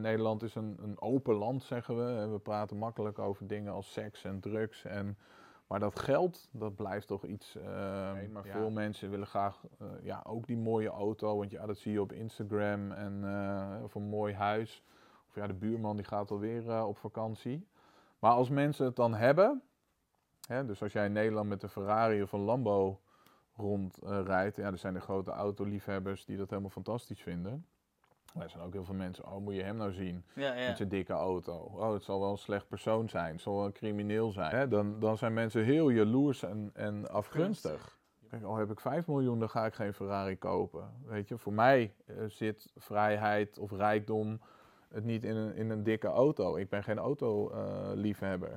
Nederland is een, een open land, zeggen we. We praten makkelijk over dingen als seks en drugs. En, maar dat geld, dat blijft toch iets. Uh, nee, maar veel mensen willen graag uh, ja, ook die mooie auto. Want ja, dat zie je op Instagram. En, uh, of een mooi huis. Of ja, de buurman die gaat alweer op vakantie. Maar als mensen het dan hebben. Hè, dus als jij in Nederland met een Ferrari of een Lambo rondrijdt. ja, er zijn de grote autoliefhebbers die dat helemaal fantastisch vinden. Er zijn ook heel veel mensen, oh moet je hem nou zien ja, ja. met zijn dikke auto. Oh, het zal wel een slecht persoon zijn, het zal wel een crimineel zijn. Hè? Dan, dan zijn mensen heel jaloers en, en afgunstig. Kijk, al heb ik 5 miljoen, dan ga ik geen Ferrari kopen. Weet je, voor mij uh, zit vrijheid of rijkdom het niet in een, in een dikke auto. Ik ben geen autoliefhebber. Uh,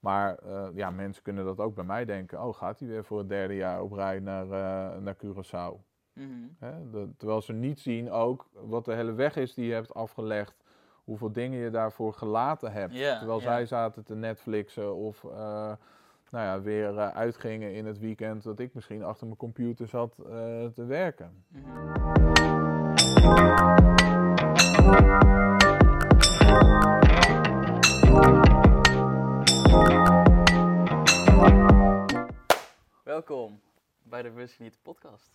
maar uh, ja, mensen kunnen dat ook bij mij denken. Oh, gaat hij weer voor het derde jaar op rij naar, naar Curaçao? Mm Hè, de, terwijl ze niet zien ook wat de hele weg is die je hebt afgelegd. Hoeveel dingen je daarvoor gelaten hebt. Terwijl zij zaten te Netflixen of uh, nou ja, weer uh, uitgingen in het weekend. Dat ik misschien achter mijn computer zat uh, te werken. Mm -hmm. Welkom bij de Bewust podcast.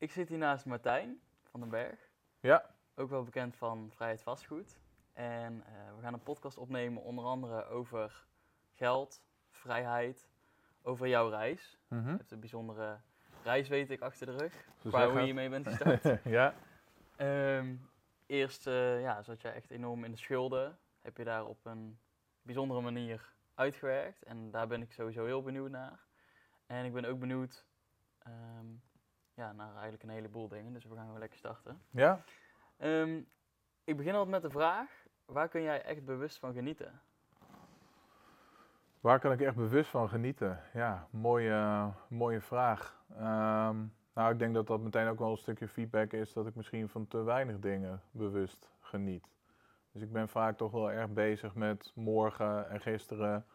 Ik zit hier naast Martijn van den Berg. Ja. Ook wel bekend van Vrijheid Vastgoed. En uh, we gaan een podcast opnemen onder andere over geld, vrijheid, over jouw reis. Mm -hmm. Je hebt een bijzondere reis, weet ik, achter de rug. Qua hoe je mee bent gestart. ja. Um, eerst uh, ja, zat je echt enorm in de schulden. Heb je daar op een bijzondere manier uitgewerkt. En daar ben ik sowieso heel benieuwd naar. En ik ben ook benieuwd um, ja, naar eigenlijk een heleboel dingen. Dus we gaan gewoon lekker starten. Ja. Um, ik begin altijd met de vraag, waar kun jij echt bewust van genieten? Waar kan ik echt bewust van genieten? Ja, mooie, mooie vraag. Um, nou, ik denk dat dat meteen ook wel een stukje feedback is dat ik misschien van te weinig dingen bewust geniet. Dus ik ben vaak toch wel erg bezig met morgen en gisteren.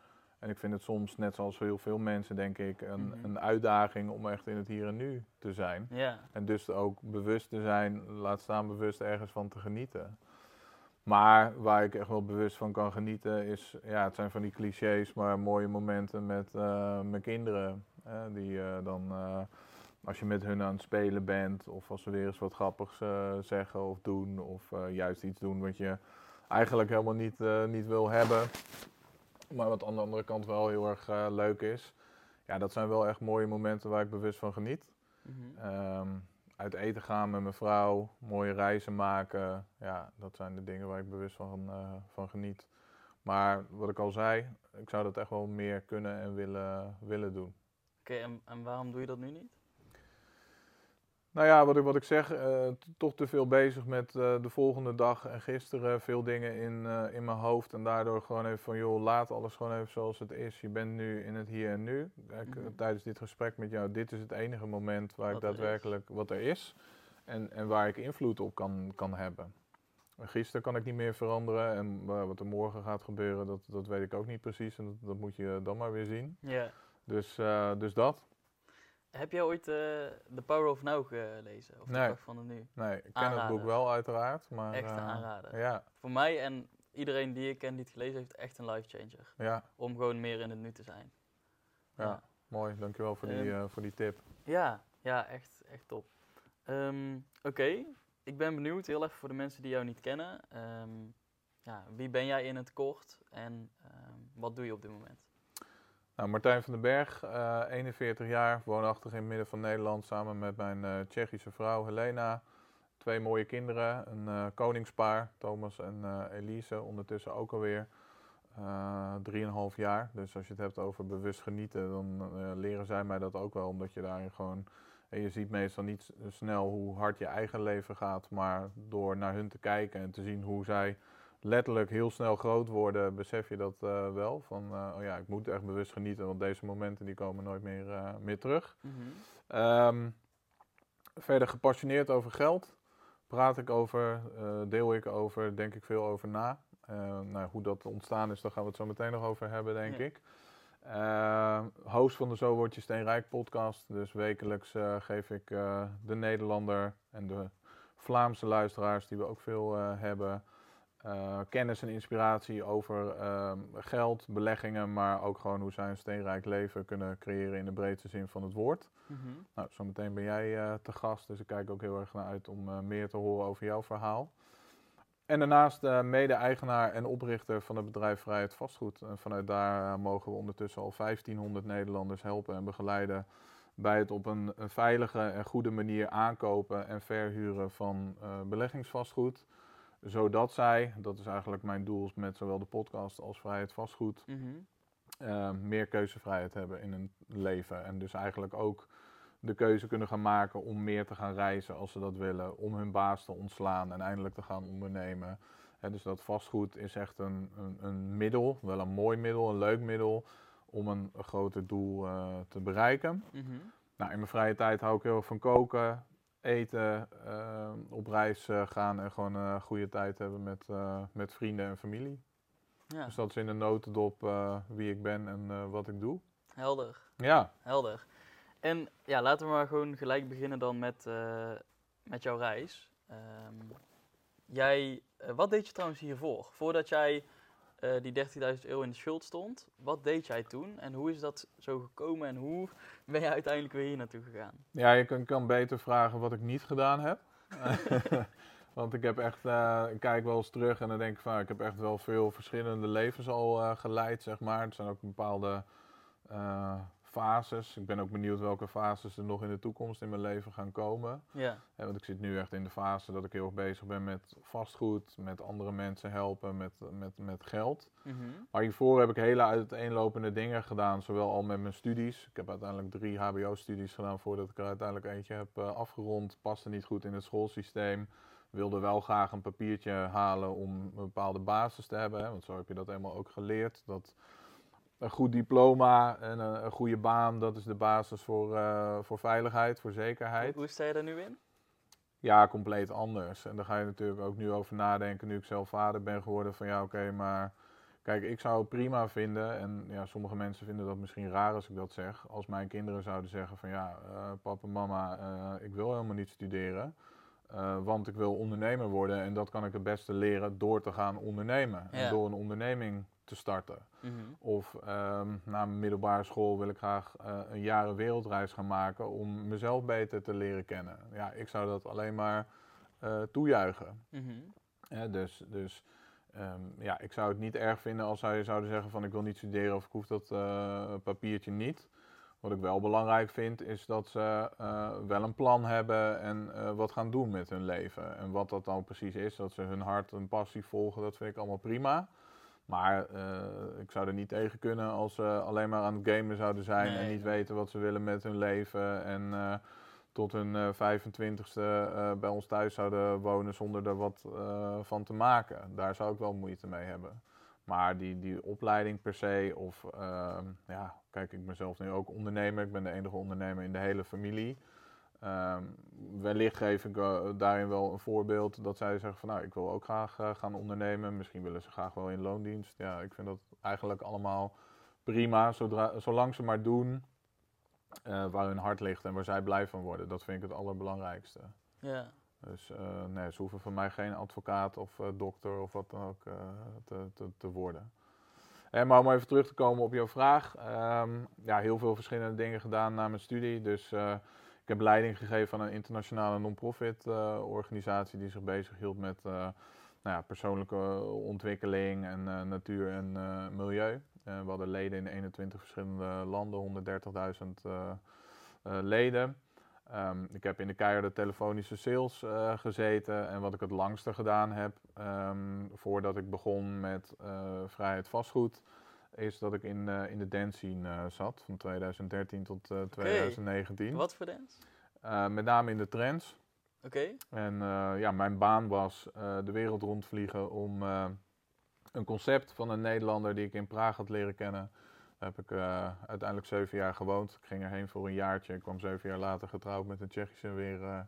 En ik vind het soms, net zoals heel veel mensen, denk ik, een, Mhm. een uitdaging om echt in het hier en nu te zijn. En dus ook bewust te zijn, laat staan bewust ergens van te genieten. Maar waar ik echt wel bewust van kan genieten is, ja, het zijn van die clichés, maar mooie momenten met eh, mijn kinderen. hè, die eh, dan, eh, als je met hun aan het spelen bent, of als ze weer eens wat grappigs eh, zeggen of doen, of eh, juist iets doen wat je eigenlijk helemaal niet, eh, niet wil hebben. Maar wat aan de andere kant wel heel erg eh, leuk is. Ja, dat zijn wel echt mooie momenten waar ik bewust van geniet. Mhm. Ehm, uit eten gaan met mijn vrouw, mooie reizen maken. Ja, dat zijn de dingen waar ik bewust van, eh, van geniet. Maar wat ik al zei, ik zou dat echt wel meer kunnen en willen, willen doen. Oké, en, en waarom doe je dat nu niet? Nou ja, wat ik, wat ik zeg, eh, toch te veel bezig met eh, de volgende dag en gisteren. Veel dingen in, eh, in mijn hoofd. En daardoor gewoon even van, joh, laat alles gewoon even zoals het is. Je bent nu in het hier en nu. Kijk, Mhm. tijdens dit gesprek met jou, dit is het enige moment waar ik Wat er daadwerkelijk wat er is. En, en waar ik invloed op kan, kan hebben. En Gisteren kan ik niet meer veranderen. En wa- wat er morgen gaat gebeuren, dat, dat weet ik ook niet precies. En dat, dat moet je dan maar weer zien. Ja. Dus, dus dat. Heb jij ooit eh The Power of Now gelezen? Of de Nee. van het nu? Nee, ik ken het boek wel uiteraard. Maar, Echt een eh, aanrader. Ja, Voor mij en iedereen die ik ken die het gelezen heeft, echt een life changer. ja. Om gewoon meer in het nu te zijn. Ja, mooi. Dankjewel voor die, Ehm, eh, voor die tip. Ja, ja, echt, echt top. Ehm, Oké, ik ben benieuwd, heel even voor de mensen die jou niet kennen. Ehm, ja, wie ben jij in het kort en wat doe je op dit moment? Nou, Martijn van den Berg, eh, 41 jaar, woonachtig in het midden van Nederland, samen met mijn eh, Tsjechische vrouw Helena. Twee mooie kinderen, een eh, koningspaar, Thomas en eh, Elise, ondertussen ook alweer eh 3,5 jaar. Dus als je het hebt over bewust genieten, dan eh, leren zij mij dat ook wel, omdat je daarin gewoon... En je ziet meestal niet snel hoe hard je eigen leven gaat, maar door naar hun te kijken en te zien hoe zij letterlijk heel snel groot worden, besef je dat eh, wel. Van, eh, oh ja, ik moet echt bewust genieten, want deze momenten die komen nooit meer, eh, meer terug. Ehm, verder gepassioneerd over geld. Praat ik over, deel ik over, denk ik veel over na. Nou, hoe dat ontstaan is, daar gaan we het zo meteen nog over hebben, denk Ja. ik. Ehm, host van de Zo Word Je Steenrijk podcast. Dus wekelijks geef ik de Nederlander en de Vlaamse luisteraars, die we ook veel hebben, eh, kennis en inspiratie over ehm, geld, beleggingen, maar ook gewoon hoe zij een steenrijk leven kunnen creëren in de breedste zin van het woord. Mhm. Nou, zometeen ben jij eh, te gast, dus ik kijk ook heel erg naar uit om eh, meer te horen over jouw verhaal. En daarnaast mede-eigenaar en oprichter van het bedrijf Vrijheid Vastgoed. En vanuit daar mogen we ondertussen al 1500 Nederlanders helpen en begeleiden bij het op een, een veilige en goede manier aankopen en verhuren van beleggingsvastgoed zodat zij, dat is eigenlijk mijn doel met zowel de podcast als vrijheid vastgoed, Mhm. uh, meer keuzevrijheid hebben in hun leven. En dus eigenlijk ook de keuze kunnen gaan maken om meer te gaan reizen als ze dat willen, om hun baas te ontslaan en eindelijk te gaan ondernemen. Hè, dus dat vastgoed is echt een, een, een, middel, wel een mooi middel, een leuk middel, om een, groter doel uh, te bereiken. Mhm. Nou, in mijn vrije tijd hou ik heel erg van koken, eten, uh, op reis uh, gaan en gewoon een goede tijd hebben met, met vrienden en familie. Ja. Dus dat is in een notendop wie ik ben en wat ik doe. Helder. Ja. Helder. En ja, laten we maar gewoon gelijk beginnen dan met, met jouw reis. Um, jij, wat deed je trouwens hiervoor? Voordat jij uh, die 30.000 euro in de schuld stond. Wat deed jij toen en hoe is dat zo gekomen en hoe ben je uiteindelijk weer hier naartoe gegaan? Ja, je kan, kan beter vragen wat ik niet gedaan heb. Want ik heb echt, uh, ik kijk wel eens terug en dan denk ik van, ik heb echt wel veel verschillende levens al uh, geleid, zeg maar. Er zijn ook bepaalde fases. Ik ben ook benieuwd welke fases er nog in de toekomst in mijn leven gaan komen. Ja. Want ik zit nu echt in de fase dat ik heel erg bezig ben met vastgoed, met andere mensen helpen, met, met, met geld. Mhm. Maar hiervoor heb ik hele uiteenlopende dingen gedaan, zowel al met mijn studies. Ik heb uiteindelijk drie HBO-studies gedaan voordat ik er uiteindelijk eentje heb uh, afgerond. Paste niet goed in het schoolsysteem. Wilde wel graag een papiertje halen om een bepaalde basis te hebben. Hè, want zo heb je dat helemaal ook geleerd. Dat een goed diploma en een, een, goede baan, dat is de basis voor, uh, voor veiligheid, voor zekerheid. Hoe sta je daar nu in? Ja, compleet anders. En daar ga je natuurlijk ook nu over nadenken, nu ik zelf vader ben geworden, van ja, oké, okay, maar kijk, ik zou het prima vinden, en ja, sommige mensen vinden dat misschien raar als ik dat zeg, als mijn kinderen zouden zeggen van ja, uh, papa, mama, uh, ik wil helemaal niet studeren. Uh, want ik wil ondernemer worden en dat kan ik het beste leren door te gaan ondernemen. Ja. En door een onderneming te starten. Mhm. Of um, na mijn middelbare school wil ik graag uh, een jaren wereldreis gaan maken om mezelf beter te leren kennen. Ja, ik zou dat alleen maar uh, toejuichen. Mhm. Ja, dus dus um, ja, ik zou het niet erg vinden als zij zouden zeggen van ik wil niet studeren of ik hoef dat uh, papiertje niet. Wat ik wel belangrijk vind is dat ze wel een plan hebben en wat gaan doen met hun leven. En wat dat dan precies is, dat ze hun hart en passie volgen, dat vind ik allemaal prima. Maar uh, ik zou er niet tegen kunnen als ze alleen maar aan het gamen zouden zijn Nee, en niet nee. weten wat ze willen met hun leven. En eh, tot hun eh, 25ste eh, bij ons thuis zouden wonen zonder er wat eh, van te maken. Daar zou ik wel moeite mee hebben. Maar die, die opleiding per se, of ehm, ja, kijk, ik ben zelf nu ook ondernemer. Ik ben de enige ondernemer in de hele familie. Ehm, wellicht geef ik eh, daarin wel een voorbeeld dat zij zeggen van nou, ik wil ook graag eh, gaan ondernemen. Misschien willen ze graag wel in loondienst. Ja, ik vind dat eigenlijk allemaal prima, zodra, zolang ze maar doen eh, waar hun hart ligt en waar zij blij van worden. Dat vind ik het allerbelangrijkste. Ja. Dus nee, ze hoeven van mij geen advocaat of dokter of wat dan ook te, te, te worden. En maar om even terug te komen op jouw vraag. ehm, ja, heel veel verschillende dingen gedaan na mijn studie. Dus ik heb leiding gegeven aan een internationale non-profit eh, organisatie die zich bezighield met eh, nou ja, persoonlijke ontwikkeling en eh, natuur en milieu. We hadden leden in 21 verschillende landen, 130.000 eh, eh, leden. Ehm, ik heb in de keiharde telefonische sales gezeten en wat ik het langste gedaan heb ehm, voordat ik begon met vrijheid vastgoed, is dat ik in, eh, in de dance scene eh, zat van 2013 tot eh, 2019. Wat voor dance? Eh, met name in de trends. Oké. En eh, ja, mijn baan was eh, de wereld rondvliegen om eh, een concept van een Nederlander die ik in Praag had leren kennen. Daar heb ik eh, uiteindelijk zeven jaar gewoond. Ik ging erheen voor een jaartje. Ik kwam zeven jaar later getrouwd met een Tsjechische weer, eh,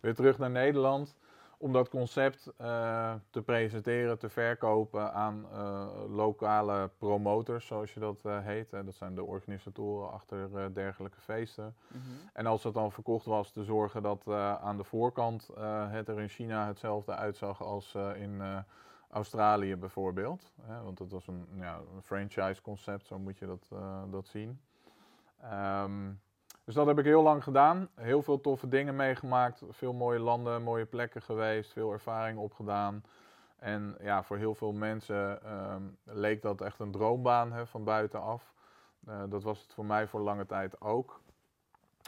weer terug naar Nederland. Om dat concept eh, te presenteren, te verkopen aan eh, lokale promotors, zoals je dat eh, heet. Dat zijn de organisatoren achter dergelijke feesten. Mhm. En als het dan verkocht was, te zorgen dat aan de voorkant het er in China hetzelfde uitzag als in Australië bijvoorbeeld. Want dat was een, ja, een franchise concept, zo moet je dat, dat zien. Ehm, dus dat heb ik heel lang gedaan. Heel veel toffe dingen meegemaakt. Veel mooie landen, mooie plekken geweest. Veel ervaring opgedaan. En ja, voor heel veel mensen ehm, leek dat echt een droombaan hè, van buitenaf. Uh, dat was het voor mij voor lange tijd ook.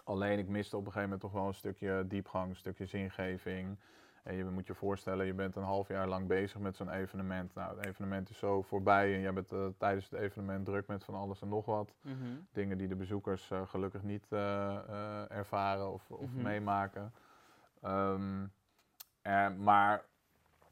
Alleen ik miste op een gegeven moment toch wel een stukje diepgang, een stukje zingeving. En je moet je voorstellen, je bent een half jaar lang bezig met zo'n evenement. Nou, het evenement is zo voorbij en jij bent uh, tijdens het evenement druk met van alles en nog wat. Mhm. Dingen die de bezoekers uh, gelukkig niet uh, ervaren of, of Mhm. meemaken. Ehm, en, maar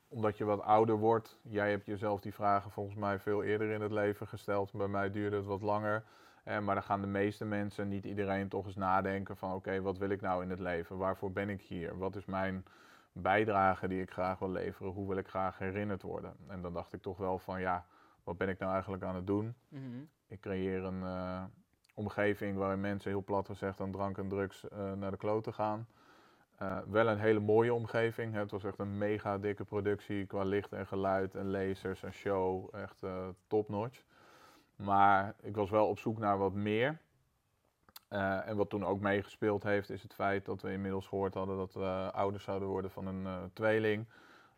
omdat je wat ouder wordt, jij hebt jezelf die vragen volgens mij veel eerder in het leven gesteld. Bij mij duurde het wat langer. Eh, maar dan gaan de meeste mensen, niet iedereen, toch eens nadenken van oké, wat wil ik nou in het leven? Waarvoor ben ik hier? Wat is mijn bijdrage die ik graag wil leveren? Hoe wil ik graag herinnerd worden? En dan dacht ik toch wel van ja, wat ben ik nou eigenlijk aan het doen? Mhm. Ik creëer een eh, omgeving waarin mensen heel plat gezegd aan drank en drugs eh, naar de kloten gaan. Eh, wel een hele mooie omgeving. hè. Het was echt een mega dikke productie qua licht en geluid en lasers en show. Echt eh top-notch. Maar ik was wel op zoek naar wat meer. Eh, en wat toen ook meegespeeld heeft, is het feit dat we inmiddels gehoord hadden dat we ouders zouden worden van een eh, tweeling.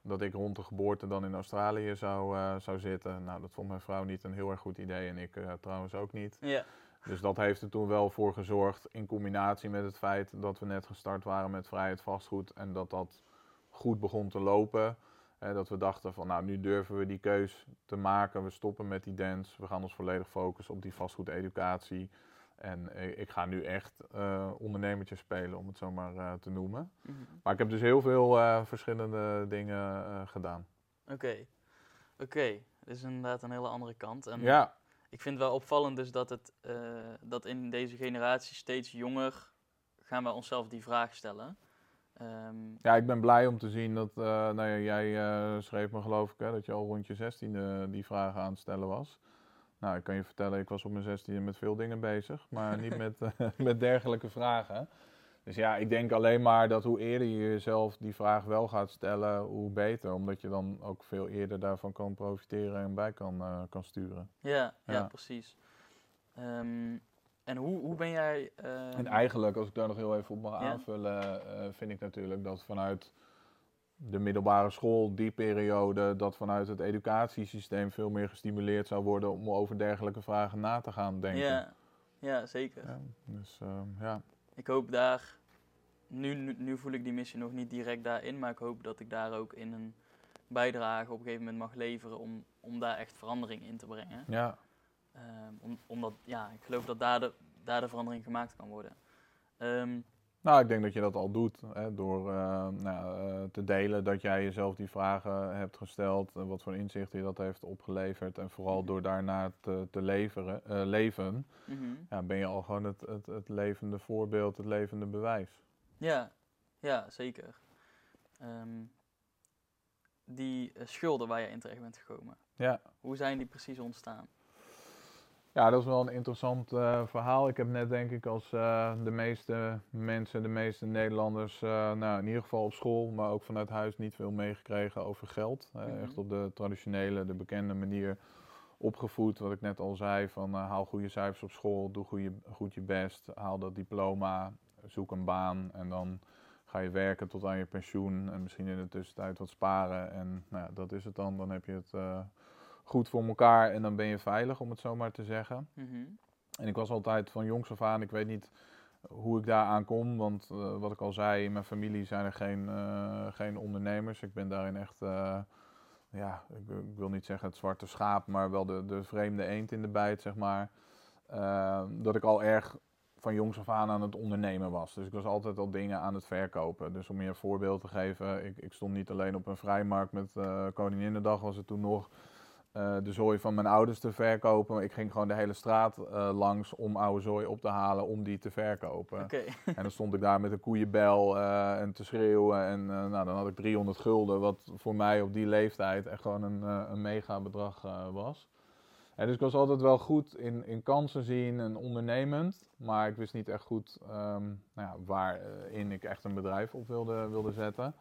Dat ik rond de geboorte dan in Australië zou, eh, zou zitten. Nou, dat vond mijn vrouw niet een heel erg goed idee en ik trouwens ook niet. Ja. Dus dat heeft er toen wel voor gezorgd, in combinatie met het feit dat we net gestart waren met vrijheid vastgoed en dat dat goed begon te lopen. Dat we dachten van nou, nu durven we die keus te maken. We stoppen met die dance. We gaan ons volledig focussen op die vastgoededucatie. En ik ga nu echt eh ondernemertje spelen, om het zo maar eh, te noemen. Mhm. Maar ik heb dus heel veel eh, verschillende dingen gedaan. Oké. Oké. Dit is inderdaad een hele andere kant. En Ja, Ik vind het wel opvallend dus dat, het, dat in deze generatie steeds jonger gaan we onszelf die vraag stellen. Ehm, Ja, ik ben blij om te zien dat, nou ja, jij schreef me geloof ik hè, dat je al rond je 16e die vragen aan het stellen was. Nou, ik kan je vertellen, ik was op mijn 16e met veel dingen bezig, maar niet met, eh, met dergelijke vragen. Dus ja, ik denk alleen maar dat hoe eerder je jezelf die vraag wel gaat stellen, hoe beter. Omdat je dan ook veel eerder daarvan kan profiteren en bij kan, eh, kan sturen. ja, ja. Ja. precies. Ehm, en hoe, hoe ben jij... ehm, En eigenlijk, als ik daar nog heel even op mag Ja. aanvullen, eh, vind ik natuurlijk dat vanuit de middelbare school, die periode, dat vanuit het educatiesysteem veel meer gestimuleerd zou worden om over dergelijke vragen na te gaan denken. ja, ja, zeker. Ja, dus ehm, ja. Ik hoop daar... Nu, nu, nu voel ik die missie nog niet direct daarin, maar ik hoop dat ik daar ook in een bijdrage op een gegeven moment mag leveren om, om daar echt verandering in te brengen. ja, Ehm, om, omdat, ja, ik geloof dat daar de, daar de verandering gemaakt kan worden. Ehm, nou, ik denk dat je dat al doet hè, door eh, nou, eh, te delen dat jij jezelf die vragen hebt gesteld, en wat voor inzichten je dat heeft opgeleverd en vooral Mhm. door daarna te, te leveren, eh, leven, mhm. ja, ben je al gewoon het, het, het levende voorbeeld, het levende bewijs. Ja, ja, zeker. Ehm, die eh, schulden waar je in terecht bent gekomen, Ja. hoe zijn die precies ontstaan? Ja, dat is wel een interessant eh, verhaal. Ik heb net denk ik als eh, de meeste mensen, de meeste Nederlanders, eh, nou in ieder geval op school, maar ook vanuit huis niet veel meegekregen over geld. Mhm. Echt op de traditionele, de bekende manier opgevoed. Wat ik net al zei, van haal goede cijfers op school, doe goede, goed je best, haal dat diploma, zoek een baan en dan ga je werken tot aan je pensioen en misschien in de tussentijd wat sparen. En nou dat is het dan. Dan heb je het goed voor elkaar en dan ben je veilig, om het zo maar te zeggen. Mhm. En ik was altijd van jongs af aan, ik weet niet hoe ik daar aan kom, want eh, wat ik al zei, in mijn familie zijn er geen, eh, geen ondernemers. Ik ben daarin echt, eh, ja, ik, ik wil niet zeggen het zwarte schaap, maar wel de, de vreemde eend in de bijt, zeg maar. Eh, dat ik al erg van jongs af aan aan het ondernemen was. Dus ik was altijd al dingen aan het verkopen. Dus om je een voorbeeld te geven, ik, ik stond niet alleen op een vrijmarkt met Koninginnedag, was het toen nog eh, de zooi van mijn ouders te verkopen. Ik ging gewoon de hele straat eh, langs om oude zooi op te halen om die te verkopen. Oké, En dan stond ik daar met een koeienbel eh, en te schreeuwen. En nou, dan had ik 300 gulden, wat voor mij op die leeftijd echt gewoon een, een mega bedrag was. En dus ik was altijd wel goed in, in kansen zien en ondernemend. Maar ik wist niet echt goed ehm, nou ja, waarin ik echt een bedrijf op wilde, wilde zetten.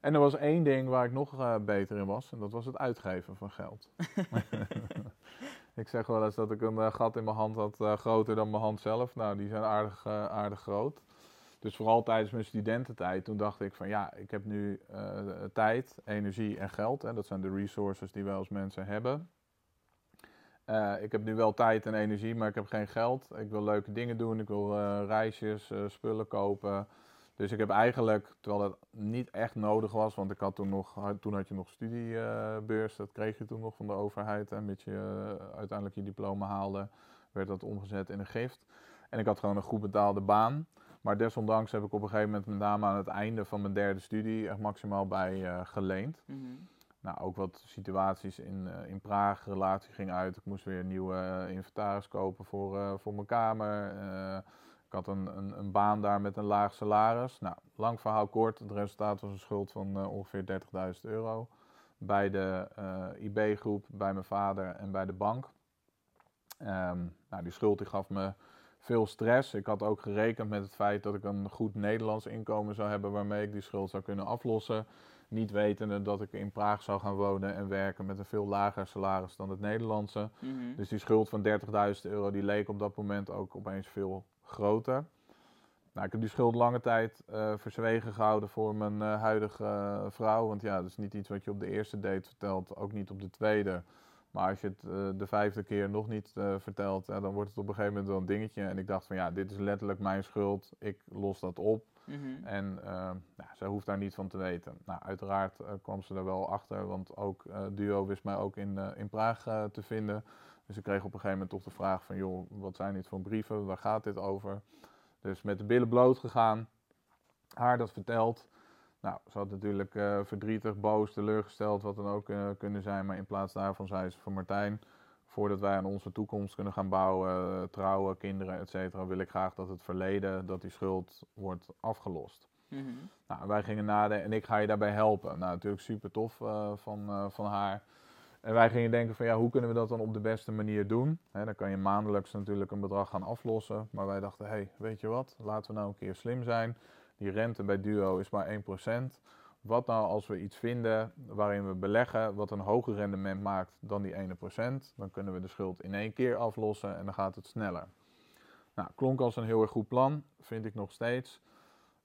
En er was één ding waar ik nog eh, beter in was, en dat was het uitgeven van geld. ik zeg wel eens dat ik een eh, gat in mijn hand had eh, groter dan mijn hand zelf. Nou, die zijn aardig, aardig groot. Dus vooral tijdens mijn studententijd, toen dacht ik van ja, ik heb nu tijd, energie en geld. Hè, dat zijn de resources die wij als mensen hebben. Ik heb nu wel tijd en energie, maar ik heb geen geld. Ik wil leuke dingen doen, ik wil reisjes, spullen kopen. Dus ik heb eigenlijk, terwijl dat niet echt nodig was, want ik had toen nog, toen had je nog studiebeurs, dat kreeg je toen nog van de overheid. En met je eh, uiteindelijk je diploma haalde, werd dat omgezet in een gift. En ik had gewoon een goed betaalde baan. Maar desondanks heb ik op een gegeven moment, met name aan het einde van mijn derde studie, echt maximaal bij eh, geleend. Mhm. Nou, ook wat situaties in, eh, in Praag, relatie ging uit. Ik moest weer nieuwe eh, inventaris kopen voor, voor mijn kamer. Ik had een, een, een baan daar met een laag salaris. Nou, lang verhaal kort. Het resultaat was een schuld van eh, ongeveer 30.000 euro. Bij de eh, IB-groep, bij mijn vader en bij de bank. Ehm, nou, die schuld die gaf me veel stress. Ik had ook gerekend met het feit dat ik een goed Nederlands inkomen zou hebben waarmee ik die schuld zou kunnen aflossen. Niet wetende dat ik in Praag zou gaan wonen en werken met een veel lager salaris dan het Nederlandse. Mhm. Dus die schuld van 30.000 euro die leek op dat moment ook opeens veel groter. Nou, ik heb die schuld lange tijd eh, verzwegen gehouden voor mijn eh, huidige eh, vrouw. Want ja, dat is niet iets wat je op de eerste date vertelt, ook niet op de tweede. Maar als je het de vijfde keer nog niet vertelt, dan wordt het op een gegeven moment wel een dingetje. En ik dacht van ja, dit is letterlijk mijn schuld. Ik los dat op. Mhm. En uh, nou, zij hoeft daar niet van te weten. Nou, uiteraard uh, kwam ze er wel achter, want ook uh, Duo wist mij ook in, uh, in Praag uh, te vinden. Dus ik kreeg op een gegeven moment toch de vraag van, joh, wat zijn dit voor brieven? Waar gaat dit over? Dus met de billen bloot gegaan, haar dat verteld. Nou, ze had natuurlijk uh, verdrietig, boos, teleurgesteld, wat dan ook uh, kunnen zijn. Maar in plaats daarvan zei ze van Martijn, voordat wij aan onze toekomst kunnen gaan bouwen, trouwen, kinderen, et cetera, wil ik graag dat het verleden, dat die schuld wordt afgelost. Mhm. Nou, wij gingen nadenken en ik ga je daarbij helpen. Nou, natuurlijk super tof uh, van, uh, van haar. En wij gingen denken van ja, hoe kunnen we dat dan op de beste manier doen? Hè, dan kan je maandelijks natuurlijk een bedrag gaan aflossen. Maar wij dachten, hé, hey, weet je wat, laten we nou een keer slim zijn. Die rente bij Duo is maar 1%. Wat nou als we iets vinden waarin we beleggen wat een hoger rendement maakt dan die 1%? Dan kunnen we de schuld in één keer aflossen en dan gaat het sneller. Nou, klonk als een heel erg goed plan, vind ik nog steeds.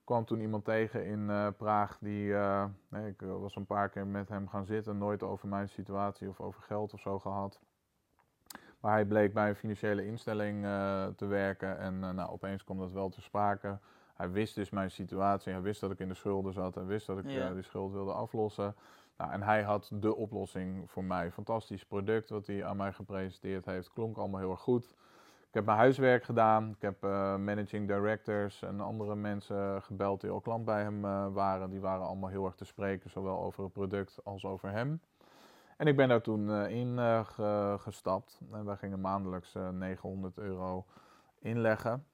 Kwam toen iemand tegen in uh, Praag die, uh, nee, ik was een paar keer met hem gaan zitten, nooit over mijn situatie of over geld of zo gehad. Maar hij bleek bij een financiële instelling uh, te werken en nou, opeens kwam dat wel te sprake. Hij wist dus mijn situatie, hij wist dat ik in de schulden zat, hij wist dat ik Ja. die schuld wilde aflossen. Nou, en hij had de oplossing voor mij. Fantastisch product wat hij aan mij gepresenteerd heeft. Klonk allemaal heel erg goed. Ik heb mijn huiswerk gedaan. Ik heb eh, managing directors en andere mensen gebeld die al klant bij hem eh, waren. Die waren allemaal heel erg te spreken, zowel over het product als over hem. En ik ben daar toen eh, in ge- gestapt. En wij gingen maandelijks eh, 900 euro inleggen.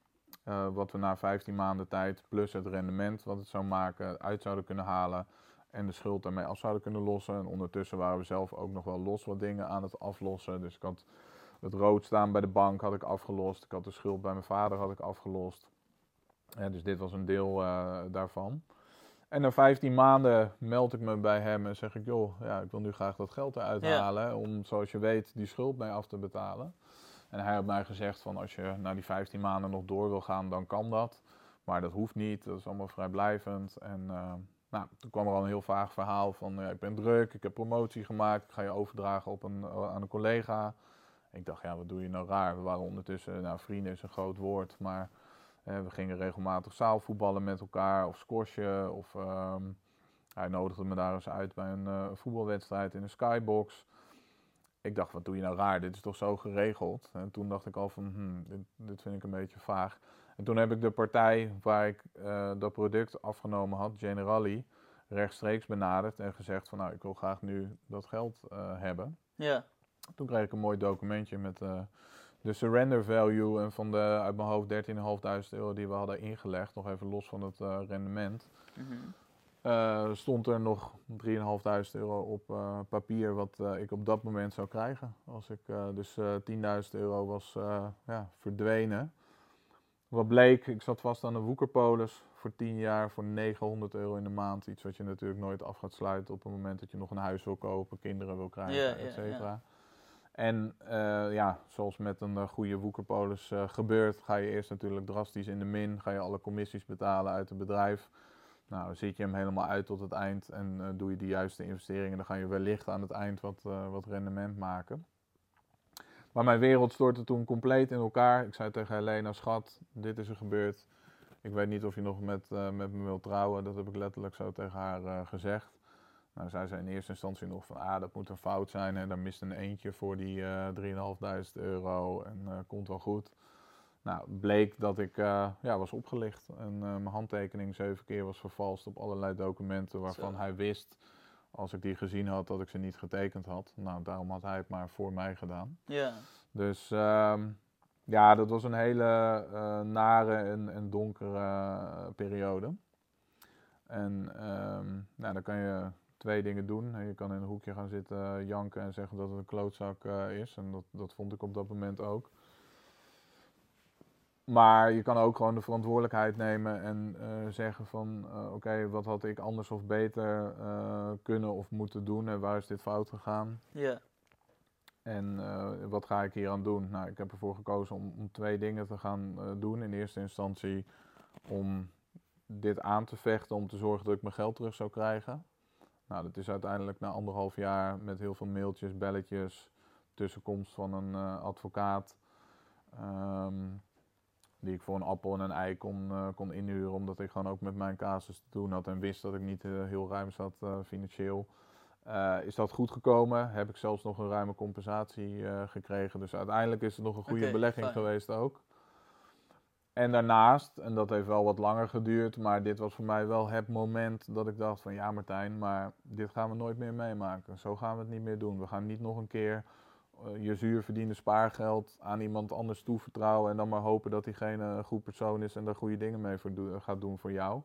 Wat we na 15 maanden tijd, plus het rendement wat het zou maken, uit zouden kunnen halen. En de schuld daarmee af zouden kunnen lossen. En ondertussen waren we zelf ook nog wel los wat dingen aan het aflossen. Dus ik had het rood staan bij de bank had ik afgelost. Ik had de schuld bij mijn vader had ik afgelost. Ja, dus dit was een deel eh, daarvan. En na 15 maanden meld ik me bij hem en zeg ik, joh, ja, ik wil nu graag dat geld eruit Ja. halen. Om, zoals je weet, die schuld mee af te betalen. En hij had mij gezegd van, als je na die 15 maanden nog door wil gaan, dan kan dat. Maar dat hoeft niet, dat is allemaal vrijblijvend. En eh, nou, toen kwam er al een heel vaag verhaal van, ja, ik ben druk, ik heb promotie gemaakt. Ik ga je overdragen op een, aan een collega. Ik dacht, ja, wat doe je nou raar? We waren ondertussen, nou, vrienden is een groot woord, maar eh, we gingen regelmatig zaalvoetballen met elkaar of squashen. Of ehm, hij nodigde me daar eens uit bij een eh, voetbalwedstrijd in een skybox. Ik dacht, wat doe je nou raar? Dit is toch zo geregeld? En toen dacht ik al van, hmm, dit, dit vind ik een beetje vaag. En toen heb ik de partij waar ik eh, dat product afgenomen had, Generali, rechtstreeks benaderd en gezegd van, nou, ik wil graag nu dat geld hebben. Ja. Toen kreeg ik een mooi documentje met eh, de surrender value en van de uit mijn hoofd 13.500 euro die we hadden ingelegd, nog even los van het eh, rendement. Mhm. eh, stond er nog 3.500 euro op papier wat ik op dat moment zou krijgen. Als ik dus eh 10.000 euro was ja, verdwenen. Wat bleek, ik zat vast aan een woekerpolis voor 10 jaar voor 900 euro in de maand. Iets wat je natuurlijk nooit af gaat sluiten op het moment dat je nog een huis wil kopen, kinderen wil krijgen, ja, et cetera. En eh, ja, zoals met een eh, goede woekerpolis eh, gebeurt, ga je eerst natuurlijk drastisch in de min. Ga je alle commissies betalen uit het bedrijf. Nou, dan zit je hem helemaal uit tot het eind en doe je de juiste investeringen. Dan ga je wellicht aan het eind wat, wat rendement maken. Maar mijn wereld stortte toen compleet in elkaar. Ik zei tegen Helena, schat, dit is er gebeurd. Ik weet niet of je nog met, met me wilt trouwen. Dat heb ik letterlijk zo tegen haar gezegd. Nou, zei ze in eerste instantie nog van, ah, dat moet een fout zijn. En daar mist een eentje voor die eh 3.500 euro en eh, komt wel goed. Nou, bleek dat ik eh, ja, was opgelicht. En mijn handtekening zeven keer was vervalst op allerlei documenten waarvan Zo. hij wist, als ik die gezien had, dat ik ze niet getekend had. Nou, daarom had hij het maar voor mij gedaan. Ja, Dus ehm, ja, dat was een hele nare en, en donkere periode. En ehm, nou, dan kan je twee dingen doen. Je kan in een hoekje gaan zitten eh, janken en zeggen dat het een klootzak eh, is. En dat, dat vond ik op dat moment ook. Maar je kan ook gewoon de verantwoordelijkheid nemen en eh, zeggen van... oké, wat had ik anders of beter kunnen of moeten doen en waar is dit fout gegaan? ja, En wat ga ik hier aan doen? Nou, ik heb ervoor gekozen om, om twee dingen te gaan doen. In eerste instantie om dit aan te vechten, om te zorgen dat ik mijn geld terug zou krijgen. Nou, dat is uiteindelijk na anderhalf jaar met heel veel mailtjes, belletjes, tussenkomst van een eh, advocaat. ehm, die ik voor een appel en een ei kon, eh, kon inhuren, omdat ik gewoon ook met mijn casus te doen had en wist dat ik niet eh, heel ruim zat financieel. Is dat goed gekomen? Heb ik zelfs nog een ruime compensatie gekregen. Dus uiteindelijk is het nog een goede belegging geweest ook. En daarnaast, en dat heeft wel wat langer geduurd, maar dit was voor mij wel het moment dat ik dacht van ja Martijn, maar dit gaan we nooit meer meemaken. Zo gaan we het niet meer doen. We gaan niet nog een keer eh, je zuur verdiende spaargeld aan iemand anders toevertrouwen en dan maar hopen dat diegene een goed persoon is en daar goede dingen mee gaat doen voor jou.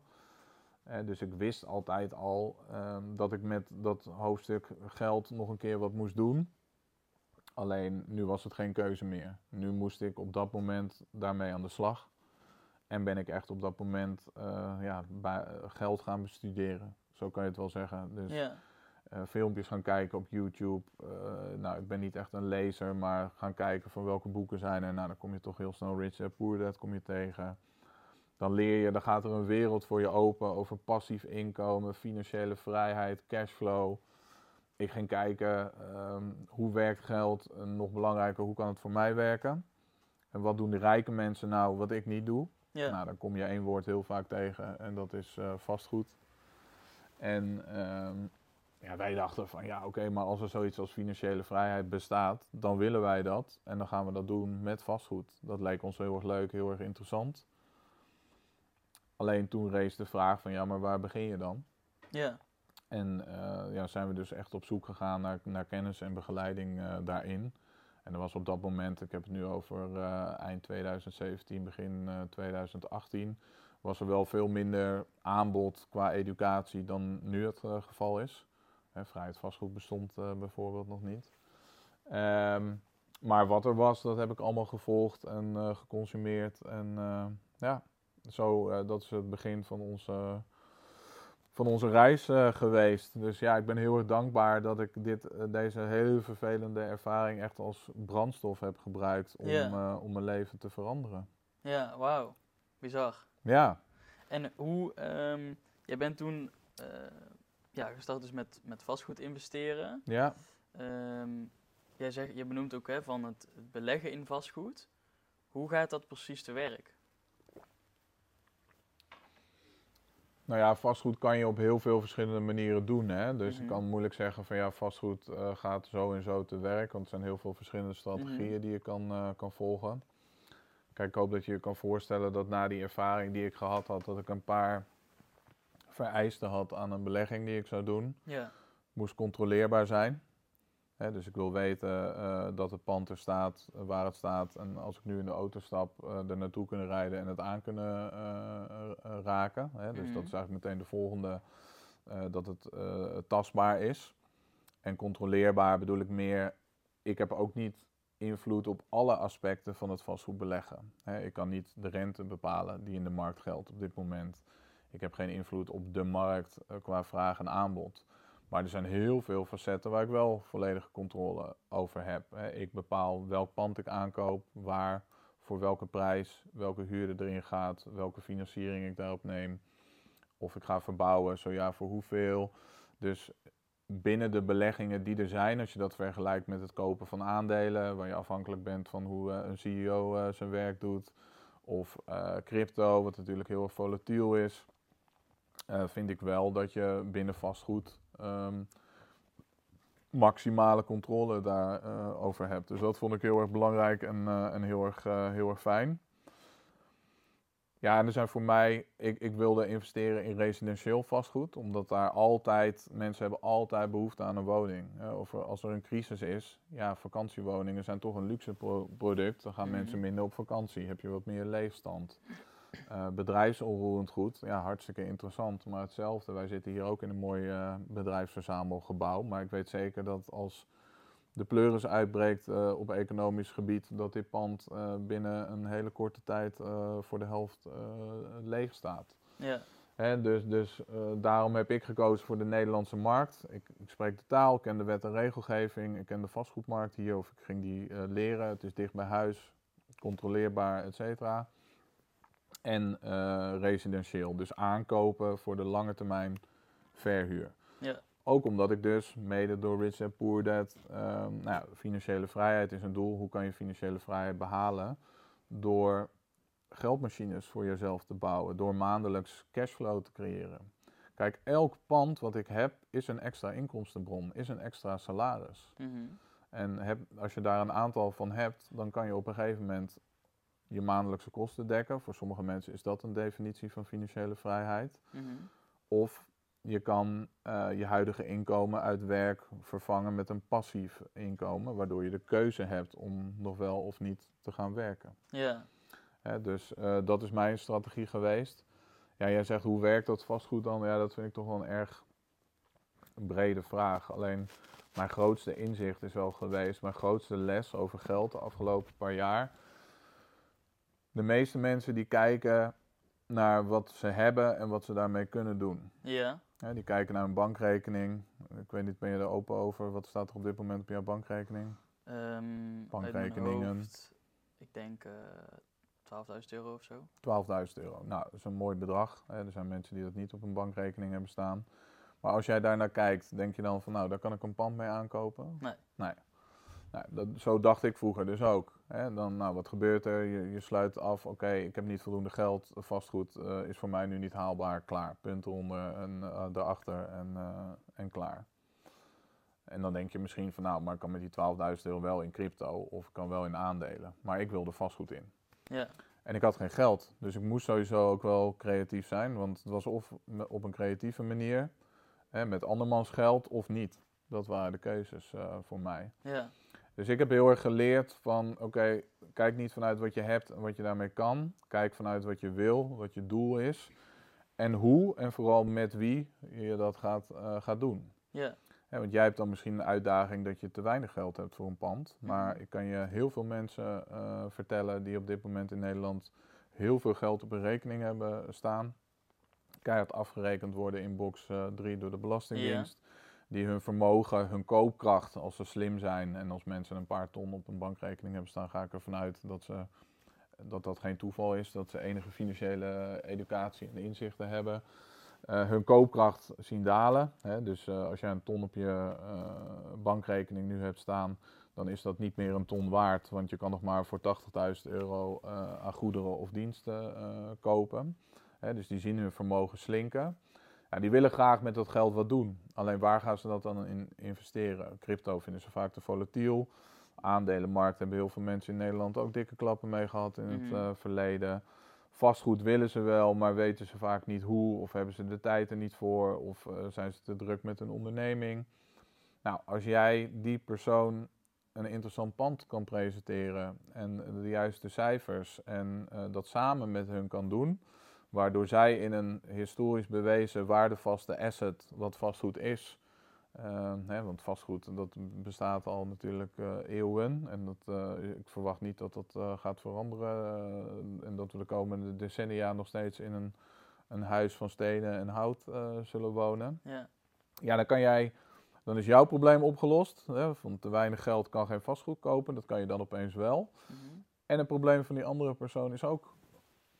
Eh, dus ik wist altijd al ehm, dat ik met dat hoofdstuk geld nog een keer wat moest doen. Alleen nu was het geen keuze meer. Nu moest ik op dat moment daarmee aan de slag. En ben ik echt op dat moment eh, ja, bij- geld gaan bestuderen. Zo kan je het wel zeggen. Dus ja, eh, filmpjes gaan kijken op YouTube. Eh, nou, ik ben niet echt een lezer, maar gaan kijken van welke boeken zijn er. Nou, dan kom je toch heel snel Rich Dad Poor Dad kom je tegen. Dan leer je, dan gaat er een wereld voor je open over passief inkomen, financiële vrijheid, cashflow. Ik ging kijken ehm, hoe werkt geld en nog belangrijker, hoe kan het voor mij werken? En wat doen de rijke mensen nou wat ik niet doe? Ja, Nou, dan kom je één woord heel vaak tegen en dat is eh, vastgoed. En ehm, ja, wij dachten van ja, oké, maar als er zoiets als financiële vrijheid bestaat, dan willen wij dat. En dan gaan we dat doen met vastgoed. Dat leek ons heel erg leuk, heel erg interessant. Alleen toen rees de vraag van ja, maar waar begin je dan? ja, En eh, ja, zijn we dus echt op zoek gegaan naar, naar kennis en begeleiding eh, daarin. En er was op dat moment, ik heb het nu over eh, eind 2017, begin eh, 2018, was er wel veel minder aanbod qua educatie dan nu het eh, geval is. Vrijheid vastgoed bestond eh, bijvoorbeeld nog niet. Ehm, maar wat er was, dat heb ik allemaal gevolgd en eh, geconsumeerd. En eh, ja, zo, eh, dat is het begin van onze van onze reis eh, geweest. Dus ja, ik ben heel erg dankbaar dat ik dit, eh, deze hele vervelende ervaring echt als brandstof heb gebruikt om, eh, om mijn leven te veranderen. ja, wauw, bizar. Ja, En hoe, ehm, jij bent toen ja, gestart dus met, met vastgoed investeren. ja. Ehm, jij zegt, je benoemt ook hè, van het, het beleggen in vastgoed. Hoe gaat dat precies te werk? Nou ja, vastgoed kan je op heel veel verschillende manieren doen. Hè? Dus Mhm. ik kan moeilijk zeggen van ja, vastgoed eh, gaat zo en zo te werk. Want er zijn heel veel verschillende strategieën Mhm. die je kan, eh, kan volgen. Kijk, ik hoop dat je je kan voorstellen dat na die ervaring die ik gehad had, dat ik een paar vereisten had aan een belegging die ik zou doen. Ja, moest controleerbaar zijn. Dus ik wil weten eh, dat het pand er staat, waar het staat. En als ik nu in de auto stap, eh, er naartoe kunnen rijden en het aan kunnen eh, raken. Dus Mhm. dat is eigenlijk meteen de volgende, dat het tastbaar is. En controleerbaar bedoel ik meer, ik heb ook niet invloed op alle aspecten van het vastgoed beleggen. Ik kan niet de rente bepalen die in de markt geldt op dit moment. Ik heb geen invloed op de markt qua vraag en aanbod. Maar er zijn heel veel facetten waar ik wel volledige controle over heb. Ik bepaal welk pand ik aankoop, waar, voor welke prijs, welke huur erin gaat, welke financiering ik daarop neem. Of ik ga verbouwen, zo ja, voor hoeveel. Dus binnen de beleggingen die er zijn, als je dat vergelijkt met het kopen van aandelen, waar je afhankelijk bent van hoe uh, een CEO uh, zijn werk doet, of uh, crypto, wat natuurlijk heel volatiel is, vind ik wel dat je binnen vastgoed um, maximale controle daarover over hebt. Dus dat vond ik heel erg belangrijk en, en heel, erg, heel erg fijn. Ja, en er zijn voor mij, ik, ik wilde investeren in residentieel vastgoed, omdat daar altijd, mensen hebben altijd behoefte aan een woning. Of als er een crisis is, ja, vakantiewoningen zijn toch een luxe product. Dan gaan mensen mhm. minder op vakantie, heb je wat meer leefstand. Uh, bedrijfsonroerend goed, ja, hartstikke interessant. Maar hetzelfde, wij zitten hier ook in een mooi uh, bedrijfsverzamelgebouw. Maar ik weet zeker dat als de pleuris uitbreekt uh, op economisch gebied, dat dit pand binnen een hele korte tijd voor de helft leeg staat. Ja. Hè, dus dus daarom heb ik gekozen voor de Nederlandse markt. Ik, ik, spreek de taal, ken de wet en regelgeving, ik ken de vastgoedmarkt hier of ik ging die leren. Het is dicht bij huis, controleerbaar, et cetera. En residentieel, dus aankopen voor de lange termijn verhuur. Ja. Ook omdat ik dus, mede door Rich and Poor Dad, um, nou, financiële vrijheid is een doel. Hoe kan je financiële vrijheid behalen? Door geldmachines voor jezelf te bouwen, door maandelijks cashflow te creëren. Kijk, elk pand wat ik heb is een extra inkomstenbron, is een extra salaris. Mhm. En heb, als je daar een aantal van hebt, dan kan je op een gegeven moment je maandelijkse kosten dekken. Voor sommige mensen is dat een definitie van financiële vrijheid. Mhm. Of je kan uh, je huidige inkomen uit werk vervangen met een passief inkomen, waardoor je de keuze hebt om nog wel of niet te gaan werken. Ja. Hè, dus uh, dat is mijn strategie geweest. Ja, jij zegt hoe werkt dat vastgoed dan? Ja, dat vind ik toch wel een erg brede vraag. Alleen mijn grootste inzicht is wel geweest, mijn grootste les over geld de afgelopen paar jaar. De meeste mensen die kijken naar wat ze hebben en wat ze daarmee kunnen doen. Ja. Ja, die kijken naar een bankrekening. Ik weet niet, ben je er open over? Wat staat er op dit moment op jouw bankrekening? Um, Bankrekeningen. Hoofd, ik denk uh, eh, 12.000 euro of zo. 12.000 euro. Nou, dat is een mooi bedrag. Hè. Er zijn mensen die dat niet op een bankrekening hebben staan. Maar als jij daar naar kijkt, denk je dan van nou, daar kan ik een pand mee aankopen? Nee. Nee. Nou, dat, zo dacht ik vroeger dus ook. Hè. Dan, nou, wat gebeurt er? Je, je sluit af, oké, ik heb niet voldoende geld, vastgoed uh, is voor mij nu niet haalbaar, klaar. Punt eronder en uh, daarachter en, uh, en klaar. En dan denk je misschien van, nou, maar ik kan met die 12.000 euro wel in crypto of ik kan wel in aandelen. Maar ik wilde vastgoed in. Ja. En ik had geen geld, dus ik moest sowieso ook wel creatief zijn, want het was of op een creatieve manier, hè, met andermans geld of niet. Dat waren de keuzes voor mij. Ja. Dus ik heb heel erg geleerd van, oké, kijk niet vanuit wat je hebt en wat je daarmee kan. Kijk vanuit wat je wil, wat je doel is. En hoe en vooral met wie je dat gaat, uh, gaat doen. Ja. want jij hebt dan misschien een uitdaging dat je te weinig geld hebt voor een pand. Mhm. Maar ik kan je heel veel mensen uh, vertellen die op dit moment in Nederland heel veel geld op een rekening hebben staan. Keihard afgerekend worden in box 3 uh, door de Belastingdienst. Ja die hun vermogen, hun koopkracht, als ze slim zijn en als mensen een paar ton op een bankrekening hebben staan, ga ik ervan uit dat, ze, dat dat geen toeval is, dat ze enige financiële educatie en inzichten hebben. Uh, hun koopkracht zien dalen. Hè? Dus uh, als jij een ton op je uh, bankrekening nu hebt staan, dan is dat niet meer een ton waard, want je kan nog maar voor 80.000 euro aan goederen of diensten kopen. Hè? Dus die zien hun vermogen slinken. Ja, die willen graag met dat geld wat doen. Alleen waar gaan ze dat dan in investeren? Crypto vinden ze vaak te volatiel. Aandelenmarkt hebben heel veel mensen in Nederland ook dikke klappen mee gehad in het mhm. eh, verleden. Vastgoed willen ze wel, maar weten ze vaak niet hoe. Of hebben ze de tijd er niet voor. Of uh, zijn ze te druk met een onderneming. Nou, als jij die persoon een interessant pand kan presenteren en de juiste cijfers en uh, dat samen met hun kan doen, waardoor zij in een historisch bewezen waardevaste asset, wat vastgoed is, Ehm, hè, want vastgoed dat bestaat al natuurlijk eh, eeuwen. En dat, eh, ik verwacht niet dat dat eh, gaat veranderen. en dat we de komende decennia nog steeds in een, een huis van stenen en hout zullen wonen. Ja. Ja, dan kan jij. Dan is jouw probleem opgelost. Hè, van te weinig geld kan geen vastgoed kopen. Dat kan je dan opeens wel. Mhm. En het probleem van die andere persoon is ook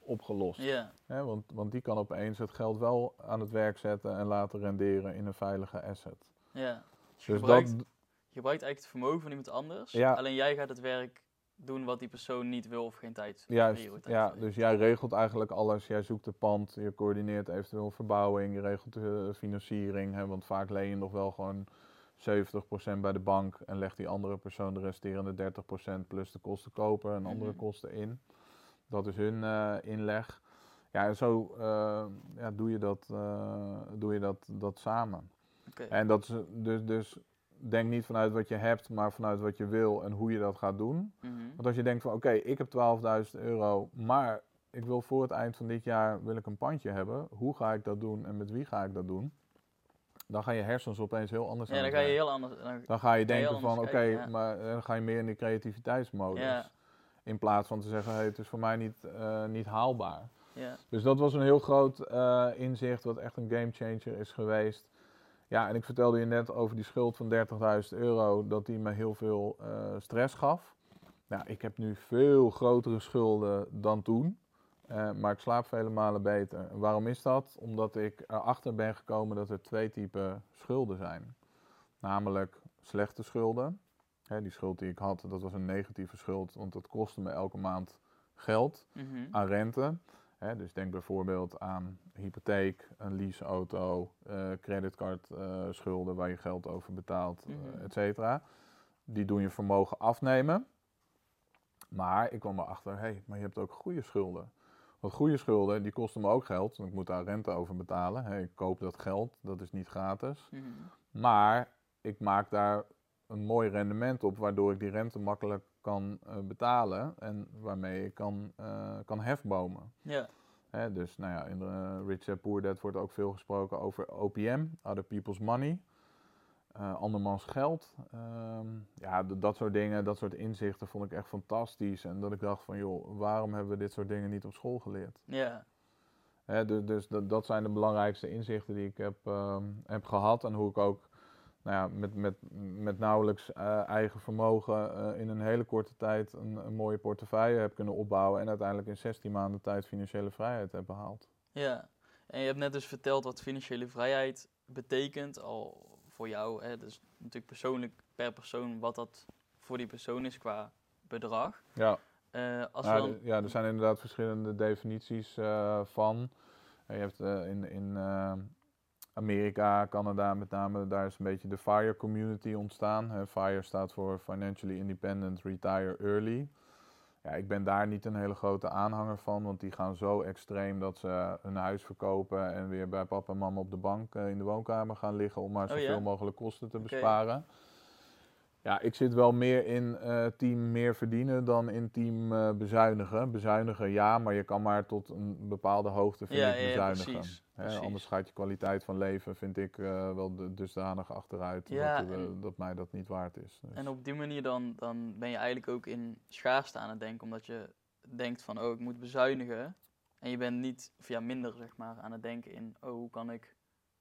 opgelost. Ja. Want, want die kan opeens het geld wel aan het werk zetten en laten renderen in een veilige asset. Ja. Dus je, Dus gebruikt, dat, je gebruikt eigenlijk het vermogen van iemand anders. Ja. Alleen jij gaat het werk doen wat die persoon niet wil of geen tijd Juist, ja, heeft. dus jij regelt eigenlijk alles. Jij zoekt de pand, je coördineert eventueel verbouwing, je regelt de financiering. Hè, want vaak leen je nog wel gewoon 70% bij de bank en legt die andere persoon de resterende 30% plus de kosten koper en andere Mhm. kosten in. Dat is hun eh, inleg. Ja, en zo eh, ja, doe je dat, eh, doe je dat, dat samen. En dat is dus, dus denk niet vanuit wat je hebt, maar vanuit wat je wil en hoe je dat gaat doen. Mhm. Want als je denkt van oké, ik heb 12.000 euro, maar ik wil voor het eind van dit jaar wil ik een pandje hebben. Hoe ga ik dat doen en met wie ga ik dat doen? Dan gaan je hersens opeens heel anders Ja, dan ga je heel anders. Dan, Dan ga je ga denken van oké, ja. maar dan ga je meer in die creativiteitsmodus. Ja. In plaats van te zeggen, hey, het is voor mij niet, eh, niet haalbaar. Dus dat was een heel groot eh, inzicht, wat echt een gamechanger is geweest. Ja, en ik vertelde je net over die schuld van 30.000 euro, dat die me heel veel eh, stress gaf. Nou, ik heb nu veel grotere schulden dan toen, maar ik slaap vele malen beter. En waarom is dat? Omdat ik erachter ben gekomen dat er twee typen schulden zijn. Namelijk slechte schulden. Hè, die schuld die ik had, dat was een negatieve schuld, want dat kostte me elke maand geld Mhm. aan rente. Hè, dus denk bijvoorbeeld aan hypotheek, een leaseauto, eh creditcardschulden waar je geld over betaalt, eh, Mhm. et cetera. Die doen je vermogen afnemen. Maar ik kwam erachter, hé, hey, maar je hebt ook goede schulden. Want goede schulden, die kosten me ook geld. Want ik moet daar rente over betalen. Ik koop dat geld, dat is niet gratis. Mhm. Maar ik maak daar een mooi rendement op, waardoor ik die rente makkelijk kan eh, betalen en waarmee ik kan, eh, kan hefbomen. Ja. Hè, dus nou ja, in de eh, Rich Dad Poor Dad wordt ook veel gesproken over OPM, Other People's Money, andermans geld. Ehm, ja, dat soort dingen, dat soort inzichten vond ik echt fantastisch. En dat ik dacht van, joh, waarom hebben we dit soort dingen niet op school geleerd? Ja. Hè, dus dus dat, dat zijn de belangrijkste inzichten die ik heb, ehm, heb gehad. En hoe ik ook nou ja, met, met, met nauwelijks eh, eigen vermogen eh, in een hele korte tijd een, een mooie portefeuille heb kunnen opbouwen. En uiteindelijk in 16 maanden tijd financiële vrijheid heb behaald. Ja, en je hebt net dus verteld wat financiële vrijheid betekent, al voor jou. Hè? Dus natuurlijk persoonlijk per persoon wat dat voor die persoon is qua bedrag. Ja, Eh, als we dan, ja er zijn inderdaad verschillende definities van. Je hebt in, in Amerika, Canada met name, daar is een beetje de FIRE community ontstaan. FIRE staat voor Financially Independent Retire Early. Ja, ik ben daar niet een hele grote aanhanger van, want die gaan zo extreem dat ze hun huis verkopen en weer bij papa en mama op de bank eh, in de woonkamer gaan liggen om maar Oh ja? zoveel mogelijk kosten te besparen. Ja, ik zit wel meer in eh, team meer verdienen dan in team eh, bezuinigen. Bezuinigen ja, maar je kan maar tot een bepaalde hoogte vind Ja, ik ja, ja, bezuinigen. precies, Hè, precies. anders gaat je kwaliteit van leven, vind ik, eh, wel dusdanig achteruit Ja, dat, en- dat mij dat niet waard is. Dus- en op die manier dan, dan ben je eigenlijk ook in schaarste aan het denken, omdat je denkt van, oh, ik moet bezuinigen. En je bent niet, of ja, minder zeg maar, aan het denken in, oh, hoe kan ik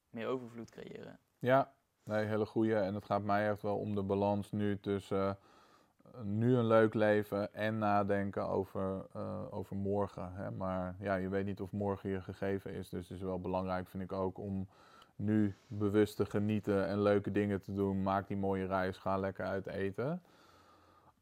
meer overvloed creëren? Ja, nee, hele goeie. En het gaat mij echt wel om de balans nu tussen eh, nu een leuk leven en nadenken over, eh, over morgen. Hè. Maar ja, je weet niet of morgen je gegeven is. Dus het is wel belangrijk, vind ik ook, om nu bewust te genieten en leuke dingen te doen. Maak die mooie reis, ga lekker uit eten.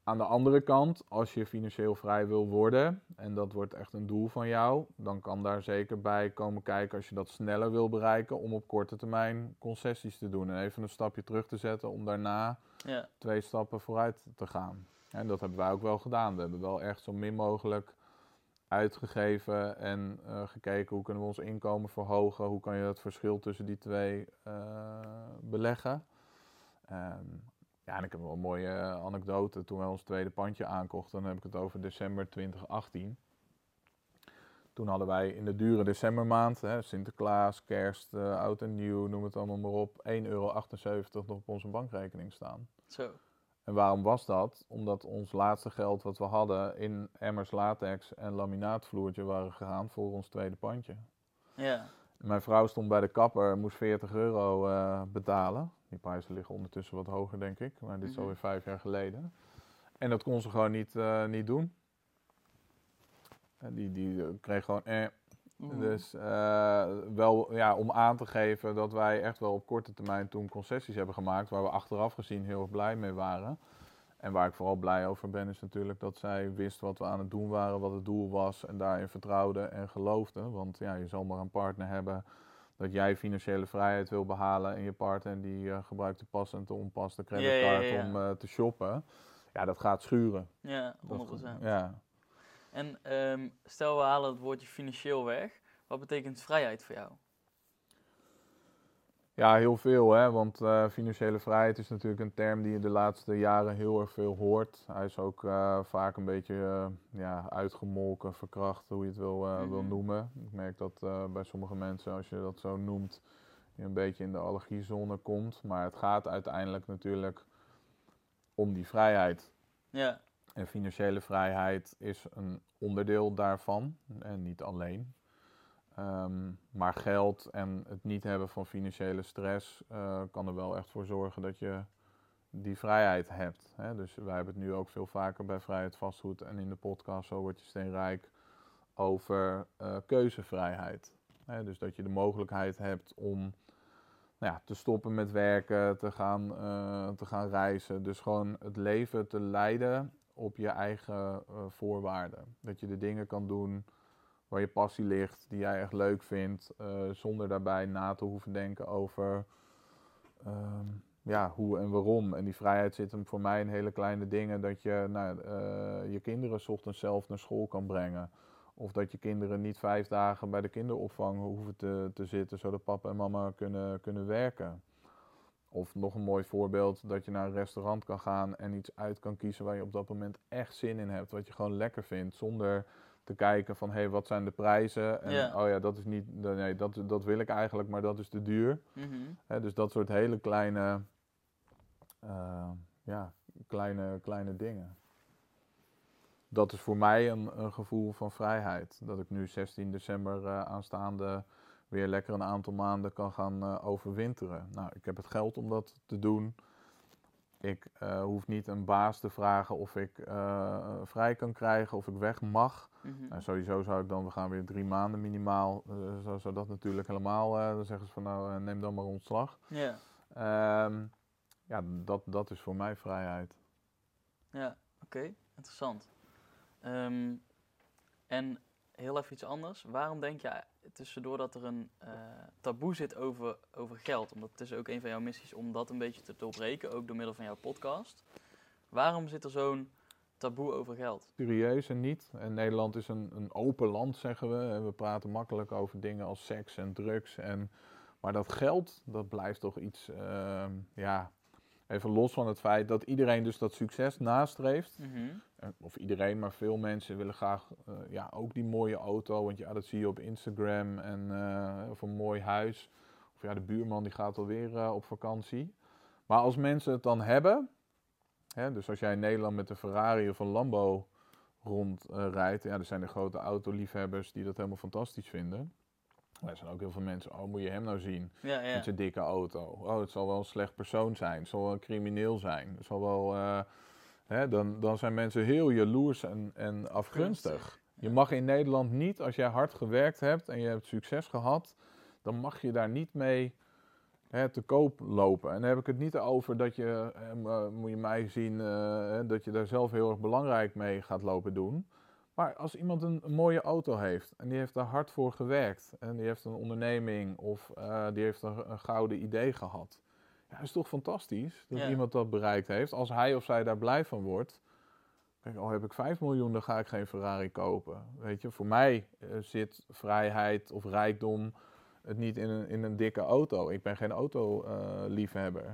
Aan de andere kant, als je financieel vrij wil worden, en dat wordt echt een doel van jou, dan kan daar zeker bij komen kijken als je dat sneller wil bereiken, om op korte termijn concessies te doen en even een stapje terug te zetten om daarna Ja, twee stappen vooruit te gaan. En dat hebben wij ook wel gedaan. We hebben wel echt zo min mogelijk uitgegeven en eh, gekeken hoe kunnen we ons inkomen verhogen, hoe kan je het verschil tussen die twee eh, beleggen. Ehm, ja, en ik heb wel een mooie eh, anekdote. Toen wij ons tweede pandje aankochten, dan heb ik het over december 2018. Toen hadden wij in de dure decembermaand, hè, Sinterklaas, kerst, uh, oud en nieuw, noem het allemaal maar op, 1,78 euro nog op onze bankrekening staan. Zo. En waarom was dat? Omdat ons laatste geld wat we hadden in emmers latex en laminaatvloertje waren gegaan voor ons tweede pandje. Ja. Mijn vrouw stond bij de kapper, moest 40 euro uh, betalen. Die prijzen liggen ondertussen wat hoger, denk ik. Maar dit is Mhm. alweer vijf jaar geleden. En dat kon ze gewoon niet, uh, niet doen. En die, die uh, kreeg gewoon eh. Mhm. Dus wel ja, om aan te geven dat wij echt wel op korte termijn toen concessies hebben gemaakt. Waar we achteraf gezien heel erg blij mee waren. En waar ik vooral blij over ben, is natuurlijk dat zij wist wat we aan het doen waren, wat het doel was. En daarin vertrouwde en geloofde. Want ja, je zal maar een partner hebben dat jij financiële vrijheid wil behalen. En je partner die uh, gebruikt de pas en te onpas de creditcard Ja, ja, ja. om uh, te shoppen. Ja, dat gaat schuren. Ja, 100%. Dat, ja. En um, stel we halen het woordje financieel weg. Wat betekent vrijheid voor jou? Ja, heel veel, hè? want uh, financiële vrijheid is natuurlijk een term die je de laatste jaren heel erg veel hoort. Hij is ook uh, vaak een beetje uh, ja, uitgemolken, verkracht, hoe je het wil, mm -hmm. wil noemen. Ik merk dat bij sommige mensen, als je dat zo noemt, je een beetje in de allergiezone komt. Maar het gaat uiteindelijk natuurlijk om die vrijheid. Ja. En financiële vrijheid is een onderdeel daarvan en niet alleen. Um, maar geld en het niet hebben van financiële stress uh, kan er wel echt voor zorgen dat je die vrijheid hebt. Hè? Dus wij hebben het nu ook veel vaker bij Vrijheid Vastgoed en in de podcast Zo word je steenrijk over uh, keuzevrijheid. Hè? Dus dat je de mogelijkheid hebt om nou ja, te stoppen met werken, te gaan, uh, te gaan reizen. Dus gewoon het leven te leiden op je eigen voorwaarden. Dat je de dingen kan doen waar je passie ligt, die jij echt leuk vindt, uh, zonder daarbij na te hoeven denken over uh, ja, hoe en waarom. En die vrijheid zit hem voor mij in hele kleine dingen, dat je nou, je kinderen ochtends zelf naar school kan brengen. Of dat je kinderen niet vijf dagen bij de kinderopvang hoeven te, te zitten, zodat papa en mama kunnen, kunnen werken. Of nog een mooi voorbeeld, dat je naar een restaurant kan gaan en iets uit kan kiezen waar je op dat moment echt zin in hebt. Wat je gewoon lekker vindt, zonder te kijken van hé, hey, wat zijn de prijzen? En oh ja, dat is niet, nee, dat, dat wil ik eigenlijk, maar dat is te duur. Mhm. Dus dat soort hele kleine, eh, ja, kleine, kleine dingen. Dat is voor mij een, een gevoel van vrijheid. Dat ik nu 16 december eh, aanstaande weer lekker een aantal maanden kan gaan eh, overwinteren. Nou, ik heb het geld om dat te doen. Ik uh, hoef niet een baas te vragen of ik uh, vrij kan krijgen, of ik weg mag. Mhm. Nou, sowieso zou ik dan, we gaan weer drie maanden minimaal, uh, zou, zou dat natuurlijk helemaal, dan zeggen ze van nou neem dan maar ontslag. Ja, Um, ja, dat, dat is voor mij vrijheid. ja oké, interessant. Ehm, en heel even iets anders. Waarom denk je tussendoor dat er een uh, taboe zit over, over geld? Omdat het is ook een van jouw missies om dat een beetje te doorbreken, ook door middel van jouw podcast. Waarom zit er zo'n taboe over geld? Serieus en niet. En Nederland is een, een open land, zeggen we. En we praten makkelijk over dingen als seks en drugs. En, maar dat geld, dat blijft toch iets, uh, ja, even los van het feit dat iedereen dus dat succes nastreeft. Mm -hmm. Of iedereen, maar veel mensen willen graag uh, ja, ook die mooie auto. Want ja, dat zie je op Instagram. En, uh, of een mooi huis. Of ja, de buurman die gaat alweer uh, op vakantie. Maar als mensen het dan hebben. Hè, dus als jij in Nederland met een Ferrari of een Lambo rondrijdt. ja, er zijn de grote autoliefhebbers die dat helemaal fantastisch vinden. Maar er zijn ook heel veel mensen, oh moet je hem nou zien Ja, ja. met zijn dikke auto. Oh, het zal wel een slecht persoon zijn. Het zal wel een crimineel zijn. Het zal wel... eh, Hè, dan, dan zijn mensen heel jaloers en, en afgunstig. Gunstig, Je mag in Nederland niet, als jij hard gewerkt hebt en je hebt succes gehad, dan mag je daar niet mee hè, te koop lopen. En dan heb ik het niet over dat je, eh, moet je mij zien, eh, dat je daar zelf heel erg belangrijk mee gaat lopen doen. Maar als iemand een, een, mooie auto heeft en die heeft daar hard voor gewerkt en die heeft een onderneming of uh, die heeft een, een gouden idee gehad. Ja, is toch fantastisch dat Ja. iemand dat bereikt heeft. Als hij of zij daar blij van wordt. Kijk, al heb ik 5 miljoen, dan ga ik geen Ferrari kopen. Weet je, voor mij uh, zit vrijheid of rijkdom het niet in een, in een dikke auto. Ik ben geen autoliefhebber. Uh,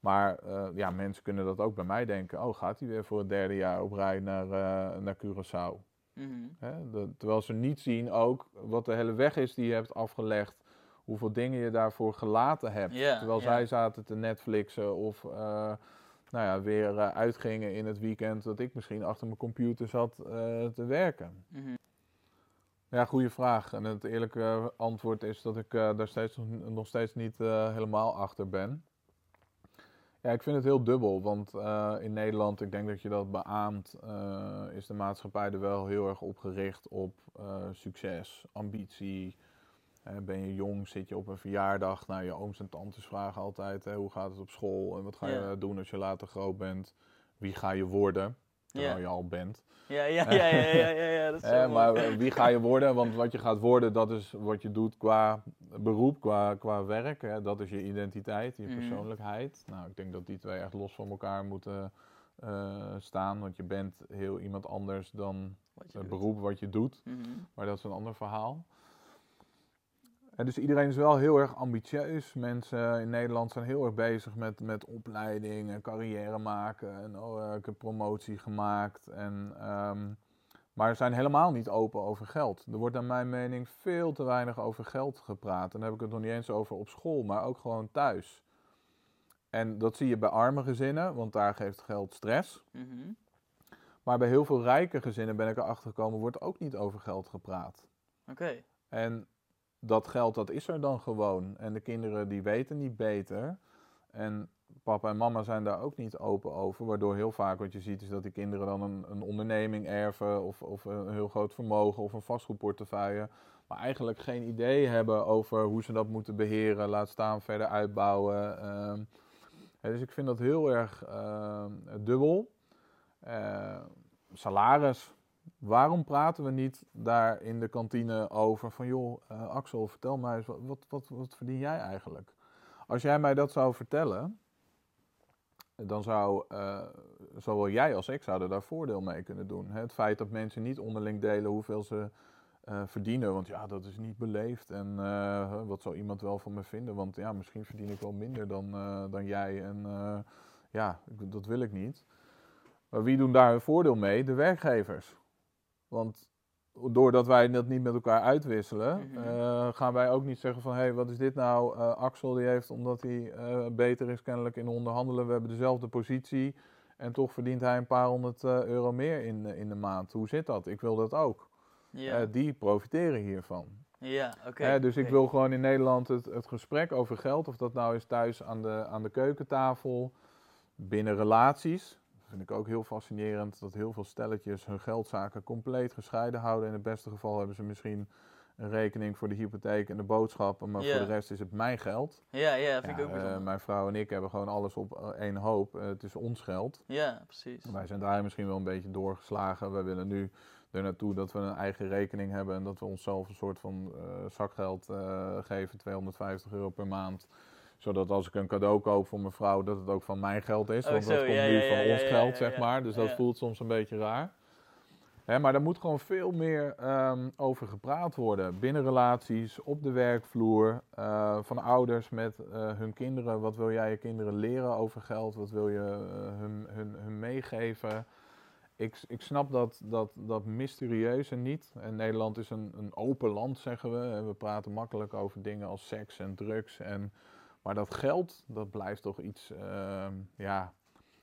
maar uh, ja, mensen kunnen dat ook bij mij denken. Oh, gaat hij weer voor het derde jaar op rij naar, naar Curaçao? Mhm. Hè? De- terwijl ze niet zien ook wat de hele weg is die je hebt afgelegd. Hoeveel dingen je daarvoor gelaten hebt. Terwijl zij zaten te Netflixen of eh, nou ja, weer eh, uitgingen in het weekend. Dat ik misschien achter mijn computer zat eh, te werken. Mhm. Ja, goede vraag. En het eerlijke antwoord is dat ik daar steeds, nog- steeds niet helemaal achter ben. Ja, ik vind het heel dubbel, want in Nederland, ik denk dat je dat beaamt, is de maatschappij er wel heel erg op gericht op succes, ambitie. Ben je jong, zit je op een verjaardag, nou je ooms en tantes vragen altijd, hè, hoe gaat het op school en wat ga je Ja. eh, doen als je later groot bent? Wie ga je worden, terwijl Ja. je al bent? Ja, ja, ja, ja, ja, ja, ja, dat is zo Eh, maar wie ga je worden? Want wat je gaat worden, dat is wat je doet qua beroep, qua, qua werk. Hè? Dat is je identiteit, je Mhm. persoonlijkheid. Nou, ik denk dat die twee echt los van elkaar moeten eh, staan. Want je bent heel iemand anders dan het beroep wat je doet. Mhm. Maar dat is een ander verhaal. En dus iedereen is wel heel erg ambitieus. Mensen in Nederland zijn heel erg bezig met, met opleiding en carrière maken. En oh, eh, ik heb promotie gemaakt. En, ehm, maar zijn helemaal niet open over geld. Er wordt naar mijn mening veel te weinig over geld gepraat. En dan heb ik het nog niet eens over op school, maar ook gewoon thuis. En dat zie je bij arme gezinnen, want daar geeft geld stress. Mhm. Maar bij heel veel rijke gezinnen ben ik erachter gekomen, wordt ook niet over geld gepraat. Oké. En dat geld, dat is er dan gewoon. En de kinderen die weten niet beter. En papa en mama zijn daar ook niet open over. Waardoor heel vaak wat je ziet is dat die kinderen dan een, een onderneming erven. Of, of een heel groot vermogen of een vastgoedportefeuille. Maar eigenlijk geen idee hebben over hoe ze dat moeten beheren. Laat staan verder uitbouwen. Ehm, dus ik vind dat heel erg ehm, dubbel. Eh, salaris. Waarom praten we niet daar in de kantine over van joh, eh, Axel, vertel mij eens, wat, wat, wat, wat verdien jij eigenlijk? Als jij mij dat zou vertellen, dan zou eh, zowel jij als ik zouden daar voordeel mee kunnen doen. Het feit dat mensen niet onderling delen hoeveel ze eh, verdienen, want ja, dat is niet beleefd. En wat zou iemand wel van me vinden? Want ja, misschien verdien ik wel minder dan, dan jij. En ja, dat wil ik niet. Maar wie doen daar een voordeel mee? De werkgevers. Want doordat wij dat niet met elkaar uitwisselen, Mhm. eh, gaan wij ook niet zeggen van hé, hey, wat is dit nou? Eh, Axel die heeft, omdat hij eh, beter is kennelijk in onderhandelen, we hebben dezelfde positie en toch verdient hij een paar honderd euro meer in, in de maand. Hoe zit dat? Ik wil dat ook. Die profiteren hiervan. ja oké. Dus ik wil gewoon in Nederland het, het gesprek over geld, of dat nou is thuis aan de, aan de keukentafel, binnen relaties. Dat vind ik ook heel fascinerend, dat heel veel stelletjes hun geldzaken compleet gescheiden houden. In het beste geval hebben ze misschien een rekening voor de hypotheek en de boodschappen, maar voor de rest is het mijn geld. Ja, ja, vind ik ook bijzonder. mijn vrouw en ik hebben gewoon alles op eh, één hoop. Eh, het is ons geld. Ja, precies. Wij zijn daar misschien wel een beetje doorgeslagen. We willen nu er naartoe dat we een eigen rekening hebben en dat we onszelf een soort van zakgeld geven, 250 euro per maand. Zodat als ik een cadeau koop voor mijn vrouw, dat het ook van mijn geld is. Oh, want dat komt ja, nu ja, van ja, ons geld, zeg maar. Dus dat voelt soms een beetje raar. Hè, maar daar moet gewoon veel meer ehm, over gepraat worden. Binnen relaties, op de werkvloer, eh, van ouders met eh, hun kinderen. Wat wil jij je kinderen leren over geld? Wat wil je eh, hun, hun, hun meegeven? Ik, ik snap dat, dat, dat mysterieuze niet. En Nederland is een, een open land, zeggen we. En we praten makkelijk over dingen als seks en drugs. En, maar dat geld, dat blijft toch iets, ehm, ja,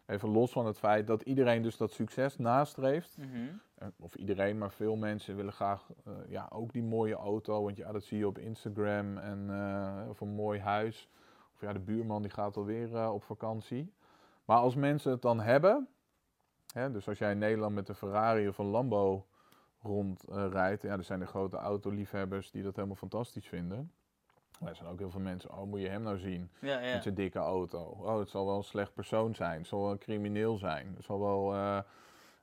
even los van het feit dat iedereen dus dat succes nastreeft. Mhm. Eh, Of iedereen, maar veel mensen willen graag eh, ja, ook die mooie auto. Want ja, dat zie je op Instagram. En, eh, of een mooi huis. Of ja, de buurman die gaat alweer op vakantie. Maar als mensen het dan hebben. Hè, dus als jij in Nederland met een Ferrari of een Lambo rondrijdt. ja, er zijn de grote autoliefhebbers die dat helemaal fantastisch vinden. Er zijn ook heel veel mensen. Oh, moet je hem nou zien? Ja, ja. met zijn dikke auto. Oh, het zal wel een slecht persoon zijn. Het zal wel een crimineel zijn. Het zal wel, eh,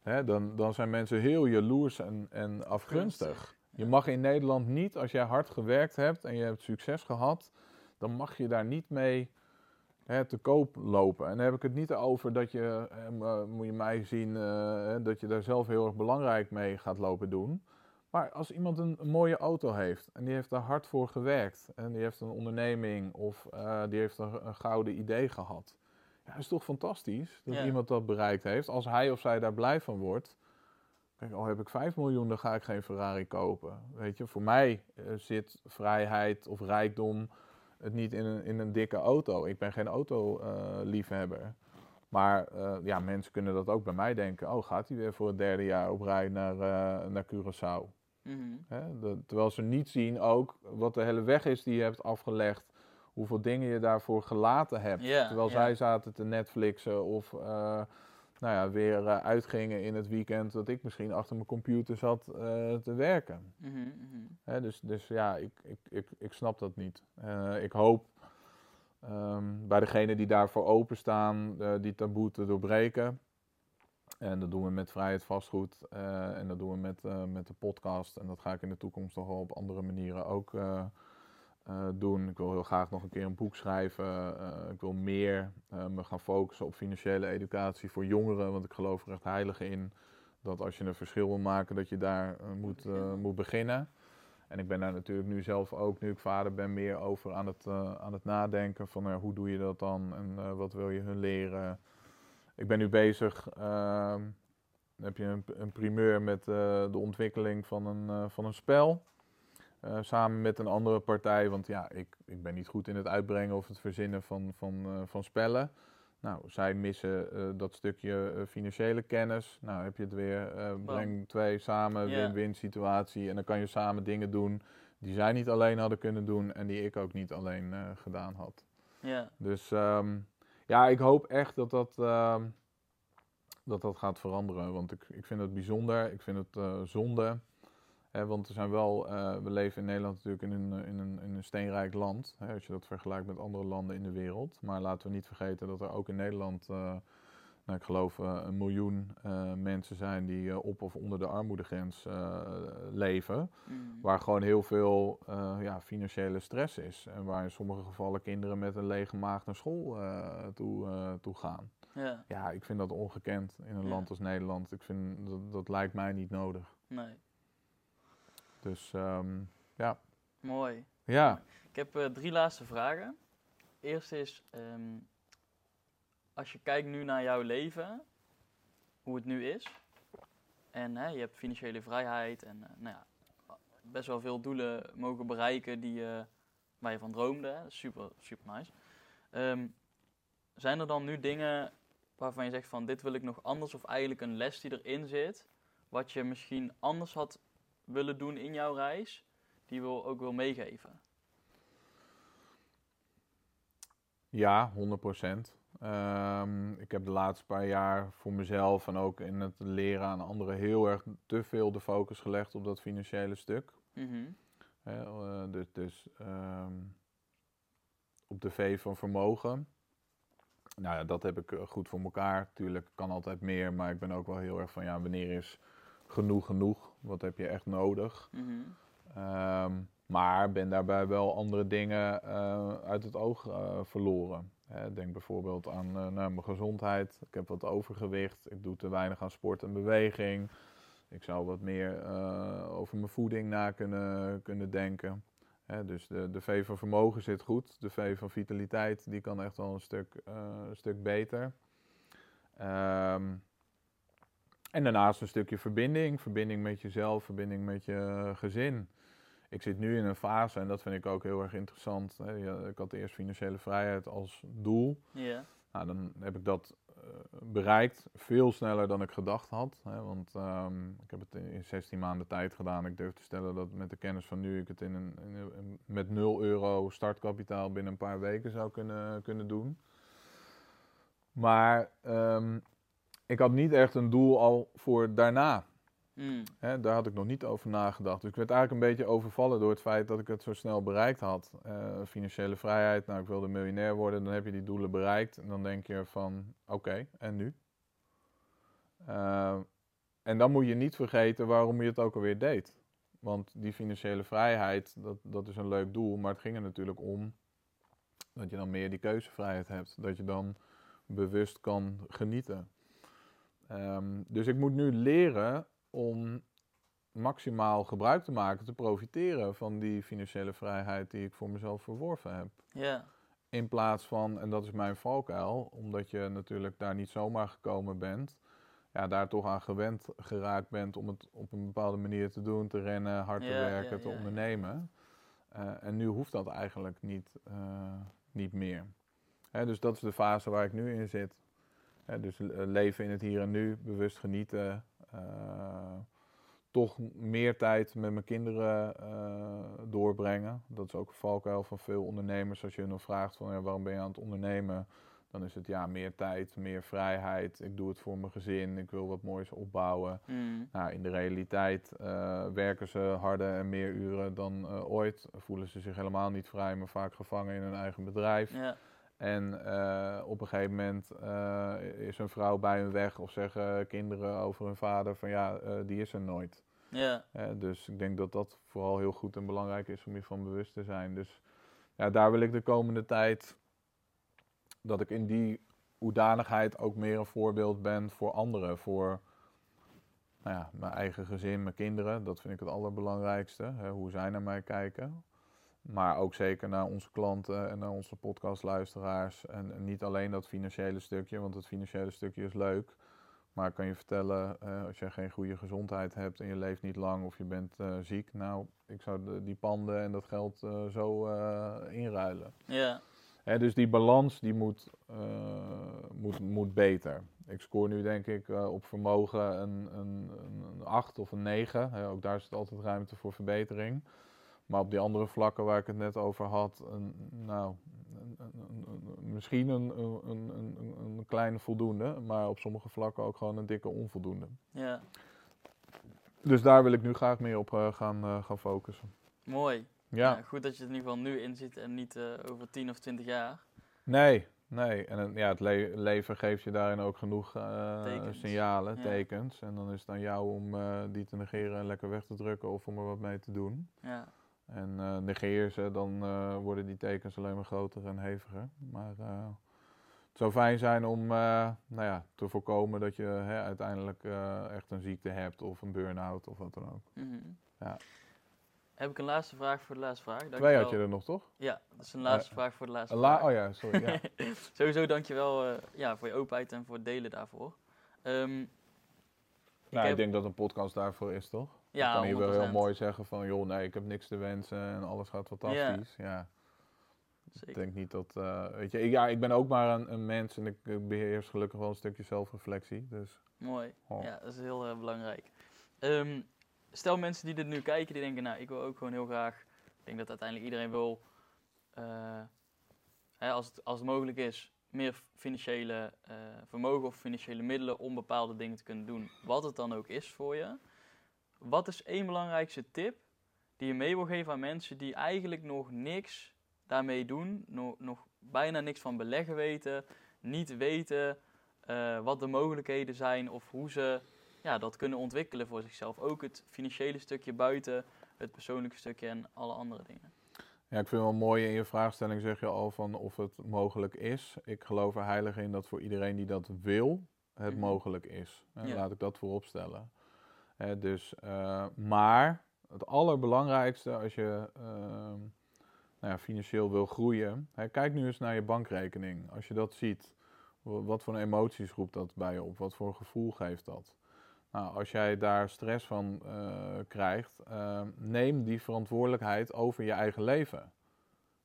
hè, dan, dan zijn mensen heel jaloers en, en afgunstig. Je mag in Nederland niet, als jij hard gewerkt hebt en je hebt succes gehad, dan mag je daar niet mee hè, te koop lopen. En dan heb ik het niet over dat je, eh, m- moet je mij zien, eh, dat je daar zelf heel erg belangrijk mee gaat lopen doen. Maar als iemand een, een mooie auto heeft en die heeft daar hard voor gewerkt en die heeft een onderneming of eh, die heeft een, een gouden idee gehad. Ja, dat is toch fantastisch dat Ja. iemand dat bereikt heeft. Als hij of zij daar blij van wordt, Kijk, al heb ik 5 miljoen, dan ga ik geen Ferrari kopen. Weet je, voor mij eh, zit vrijheid of rijkdom het niet in een, in een dikke auto. Ik ben geen autoliefhebber. maar eh, ja, mensen kunnen dat ook bij mij denken. Oh, gaat hij weer voor het derde jaar op rij naar, naar Curaçao? Mhm. De- terwijl ze niet zien ook wat de hele weg is die je hebt afgelegd. Hoeveel dingen je daarvoor gelaten hebt. Terwijl zij zaten te Netflixen of eh, nou ja, weer eh, uitgingen in het weekend. Dat ik misschien achter mijn computer zat eh, te werken. Mhm, mhm. Hè, dus, dus ja, ik, ik, ik, ik snap dat niet. Ik hoop ehm, bij degenen die daarvoor openstaan, die taboe te doorbreken. En dat doen we met Vrijheid Vastgoed eh, en dat doen we met, eh, met de podcast. En dat ga ik in de toekomst nog wel op andere manieren ook eh, doen. Ik wil heel graag nog een keer een boek schrijven. Ik wil meer me gaan focussen op financiële educatie voor jongeren. Want ik geloof er echt heilig in dat als je een verschil wil maken, dat je daar moet, beginnen. moet beginnen. En ik ben daar natuurlijk nu zelf ook, nu ik vader ben, meer over aan het, aan het nadenken. Van hoe doe je dat dan en wat wil je hun leren. Ik ben nu bezig, ehm, heb je een, een primeur met eh, de ontwikkeling van een, eh, van een spel. Eh, samen met een andere partij, want ja, ik, ik ben niet goed in het uitbrengen of het verzinnen van, van, van spellen. Nou, zij missen dat stukje financiële kennis. Nou, heb je het weer, breng twee samen, win-win situatie. En dan kan je samen dingen doen die zij niet alleen hadden kunnen doen en die ik ook niet alleen gedaan had. Ja, Dus ehm, ja, ik hoop echt dat dat, ehm, dat, dat gaat veranderen. Want ik, ik vind het bijzonder, ik vind het eh, zonde. Hè, want er zijn wel, eh, we leven in Nederland natuurlijk in een, in een, in een steenrijk land. Hè, als je dat vergelijkt met andere landen in de wereld. Maar laten we niet vergeten dat er ook in Nederland, eh, nou, ik geloof, eh, een miljoen eh, mensen zijn die eh, op of onder de armoedegrens leven. mhm. Waar gewoon heel veel ja, financiële stress is. En waar in sommige gevallen kinderen met een lege maag naar school toe, toe gaan. ja, Ja, ik vind dat ongekend in een Ja. land als Nederland. Ik vind dat, dat lijkt mij niet nodig. nee. Dus ehm, ja. Mooi. Ja, Ik heb drie laatste vragen. Eerst is, ehm, als je kijkt nu naar jouw leven, hoe het nu is. En hè, je hebt financiële vrijheid en eh, nou ja, best wel veel doelen mogen bereiken die, eh, waar je van droomde. super, super nice. Ehm, zijn er dan nu dingen waarvan je zegt van dit wil ik nog anders of eigenlijk een les die erin zit, wat je misschien anders had willen doen in jouw reis, die wil, ook wil meegeven? ja 100 procent. Ehm, ik heb de laatste paar jaar voor mezelf en ook in het leren aan anderen heel erg te veel de focus gelegd op dat financiële stuk. Mhm. Eh, dus dus ehm, op de V van vermogen. Nou ja, dat heb ik eh, goed voor elkaar. Tuurlijk kan altijd meer, maar ik ben ook wel heel erg van ja, wanneer is genoeg genoeg? Wat heb je echt nodig? Mhm. Ehm, maar ben daarbij wel andere dingen eh, uit het oog verloren. Denk bijvoorbeeld aan nou, mijn gezondheid. Ik heb wat overgewicht. Ik doe te weinig aan sport en beweging. Ik zou wat meer eh, over mijn voeding na kunnen, kunnen denken. Dus de, de V van vermogen zit goed. De V van vitaliteit die kan echt wel een stuk, eh, een stuk beter. Ehm, en daarnaast een stukje verbinding. Verbinding met jezelf, verbinding met je gezin. Ik zit nu in een fase, en dat vind ik ook heel erg interessant. Hè. Ik had eerst financiële vrijheid als doel. Ja. Nou, dan heb ik dat eh, bereikt veel sneller dan ik gedacht had. Hè, want ehm, ik heb het in, in 16 maanden tijd gedaan. Ik durf te stellen dat met de kennis van nu ik het in een, in een- met 0 euro startkapitaal binnen een paar weken zou kunnen, kunnen doen. Maar ehm, ik had niet echt een doel al voor daarna. Mm. Hè, daar had ik nog niet over nagedacht. Dus ik werd eigenlijk een beetje overvallen door het feit dat ik het zo snel bereikt had. Eh, financiële vrijheid, nou ik wilde miljonair worden, dan heb je die doelen bereikt. En dan denk je van, oké, en nu? Eh, en dan moet je niet vergeten waarom je het ook alweer deed. Want die financiële vrijheid, dat, dat is een leuk doel. Maar het ging er natuurlijk om dat je dan meer die keuzevrijheid hebt. Dat je dan bewust kan genieten. Ehm, dus ik moet nu leren om maximaal gebruik te maken, te profiteren van die financiële vrijheid die ik voor mezelf verworven heb. Ja. In plaats van, en dat is mijn valkuil, omdat je natuurlijk daar niet zomaar gekomen bent, ja, daar toch aan gewend geraakt bent om het op een bepaalde manier te doen, te rennen, hard te Ja, werken, te ja, ondernemen. Eh, en nu hoeft dat eigenlijk niet, eh, niet meer. Hè, dus dat is de fase waar ik nu in zit. Hè, dus eh, leven in het hier en nu, bewust genieten. Eh, toch meer tijd met mijn kinderen eh, doorbrengen. Dat is ook een valkuil van veel ondernemers. Als je hun dan vraagt van ja, waarom ben je aan het ondernemen? Dan is het ja, meer tijd, meer vrijheid. Ik doe het voor mijn gezin. Ik wil wat moois opbouwen. Mm. Nou, in de realiteit eh, werken ze harder en meer uren dan ooit. Voelen ze zich helemaal niet vrij, maar vaak gevangen in hun eigen bedrijf. Ja, En eh, op een gegeven moment eh, is een vrouw bij hun weg of zeggen kinderen over hun vader van ja, eh, die is er nooit. ja, dus ik denk dat dat vooral heel goed en belangrijk is om je van bewust te zijn. Dus ja, daar wil ik de komende tijd dat ik in die hoedanigheid ook meer een voorbeeld ben voor anderen. Voor nou ja, mijn eigen gezin, mijn kinderen. Dat vind ik het allerbelangrijkste. Hè, hoe zij naar mij kijken. Maar ook zeker naar onze klanten en naar onze podcastluisteraars. En, en niet alleen dat financiële stukje, want het financiële stukje is leuk. Maar ik kan je vertellen, eh, als je geen goede gezondheid hebt en je leeft niet lang of je bent eh, ziek, nou, ik zou de- die panden en dat geld eh, zo inruilen. ja, Hè, dus die balans die moet, moet, moet beter. Ik scoor nu denk ik op vermogen een, een, een, een 8 of een 9. Hè, ook daar zit altijd ruimte voor verbetering. Maar op die andere vlakken waar ik het net over had, een, nou, een, een- misschien een, een, een, een, een kleine voldoende, maar op sommige vlakken ook gewoon een dikke onvoldoende. ja. Dus daar wil ik nu graag meer op eh, gaan, eh, gaan focussen. Mooi. Ja, Ja, goed dat je het in ieder geval nu inziet en niet eh, over 10 of 20 jaar. nee, nee. En ja, het le- leven geeft je daarin ook genoeg Tekens. signalen, Ja. tekens. En dan is het aan jou om die te negeren en lekker weg te drukken of om er wat mee te doen. Ja, En eh, negeer ze, dan eh, worden die tekens alleen maar groter en heviger. Maar eh, het zou fijn zijn om nou ja, te voorkomen dat je hè, uiteindelijk echt een ziekte hebt of een burn-out of wat dan ook. mhm. Ja. Heb ik een laatste vraag voor de laatste vraag? Twee Dankjewel. had je er nog, toch? Ja, dat is een laatste vraag voor de laatste la- vraag. oh ja, sorry. Ja. Sowieso dankjewel ja, voor je openheid en voor het delen daarvoor. Ehm, nou, ik heb- denk dat een podcast daarvoor is, toch? Ja, dan kan je wel heel 100%. mooi zeggen van, joh, nee, ik heb niks te wensen en alles gaat fantastisch. Ja, ik Zeker. denk niet dat, eh, weet je, ik, ja, ik ben ook maar een, een mens en ik, ik beheers gelukkig wel een stukje zelfreflectie. Dus, Mooi. oh. Ja, dat is heel eh, belangrijk. Ehm, stel mensen die dit nu kijken, die denken, nou, ik wil ook gewoon heel graag, ik denk dat uiteindelijk iedereen wil, eh, hè, als, het, als het mogelijk is, meer financiële vermogen of financiële middelen om bepaalde dingen te kunnen doen, wat het dan ook is voor je. Wat is één belangrijkste tip die je mee wil geven aan mensen die eigenlijk nog niks daarmee doen, nog, nog bijna niks van beleggen weten, niet weten eh, wat de mogelijkheden zijn of hoe ze ja, dat kunnen ontwikkelen voor zichzelf. Ook het financiële stukje buiten, het persoonlijke stukje en alle andere dingen. Ja, ik vind wel mooi in je vraagstelling zeg je al van of het mogelijk is. Ik geloof er heilig in dat voor iedereen die dat wil, het Mhm. mogelijk is. Ja. Laat ik dat voorop stellen. Dus, eh, maar het allerbelangrijkste als je ehm, nou ja, financieel wil groeien, kijk nu eens naar je bankrekening. Als je dat ziet, wa- wat voor emoties roept dat bij je op? Wat voor gevoel geeft dat? Nou, als jij daar stress van eh, krijgt, eh, neem die verantwoordelijkheid over je eigen leven.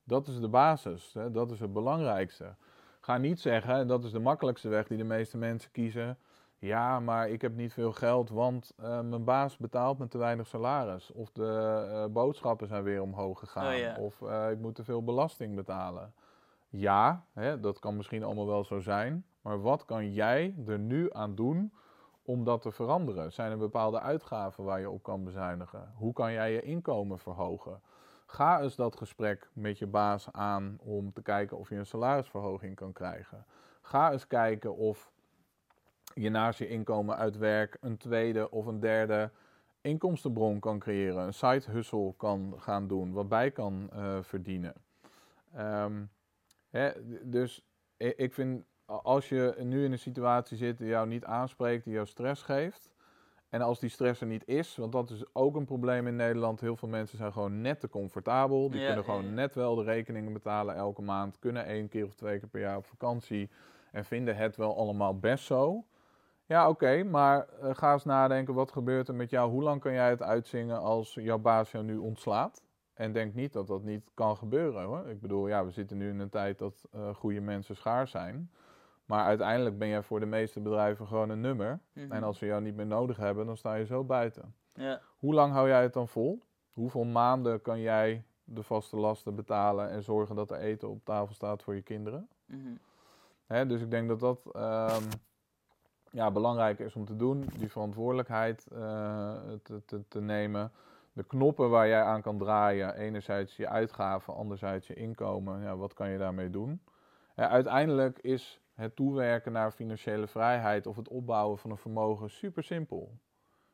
Dat is de basis, dat is het belangrijkste. Ga niet zeggen, en dat is de makkelijkste weg die de meeste mensen kiezen. Ja, maar ik heb niet veel geld, want eh, mijn baas betaalt me te weinig salaris. Of de eh, boodschappen zijn weer omhoog gegaan. Oh ja. Of eh, ik moet te veel belasting betalen. Ja, hè, dat kan misschien allemaal wel zo zijn. Maar wat kan jij er nu aan doen om dat te veranderen? Zijn er bepaalde uitgaven waar je op kan bezuinigen? Hoe kan jij je inkomen verhogen? Ga eens dat gesprek met je baas aan om te kijken of je een salarisverhoging kan krijgen. Ga eens kijken of je naast je inkomen uit werk een tweede of een derde inkomstenbron kan creëren. Een side hustle kan gaan doen, wat bij kan eh, verdienen. Ehm, hè, dus ik vind, als je nu in een situatie zit die jou niet aanspreekt, die jou stress geeft. En als die stress er niet is, want dat is ook een probleem in Nederland. Heel veel mensen zijn gewoon net te comfortabel. Die Ja, kunnen ja, gewoon ja. net wel de rekeningen betalen elke maand. Kunnen één keer of twee keer per jaar op vakantie. En vinden het wel allemaal best zo. Ja, oké, maar eh, ga eens nadenken, wat gebeurt er met jou? Hoe lang kan jij het uitzingen als jouw baas jou nu ontslaat? En denk niet dat dat niet kan gebeuren hoor. Ik bedoel, ja, we zitten nu in een tijd dat uh, goede mensen schaars zijn. Maar uiteindelijk ben jij voor de meeste bedrijven gewoon een nummer. Mhm. En als ze jou niet meer nodig hebben, dan sta je zo buiten. Ja. Hoe lang hou jij het dan vol? Hoeveel maanden kan jij de vaste lasten betalen en zorgen dat er eten op tafel staat voor je kinderen? Mhm. Hè, dus ik denk dat dat ehm, ja, belangrijk is om te doen, die verantwoordelijkheid eh, te, te, te nemen. De knoppen waar jij aan kan draaien, enerzijds je uitgaven, anderzijds je inkomen, ja, wat kan je daarmee doen? Hè, uiteindelijk is het toewerken naar financiële vrijheid of het opbouwen van een vermogen super simpel.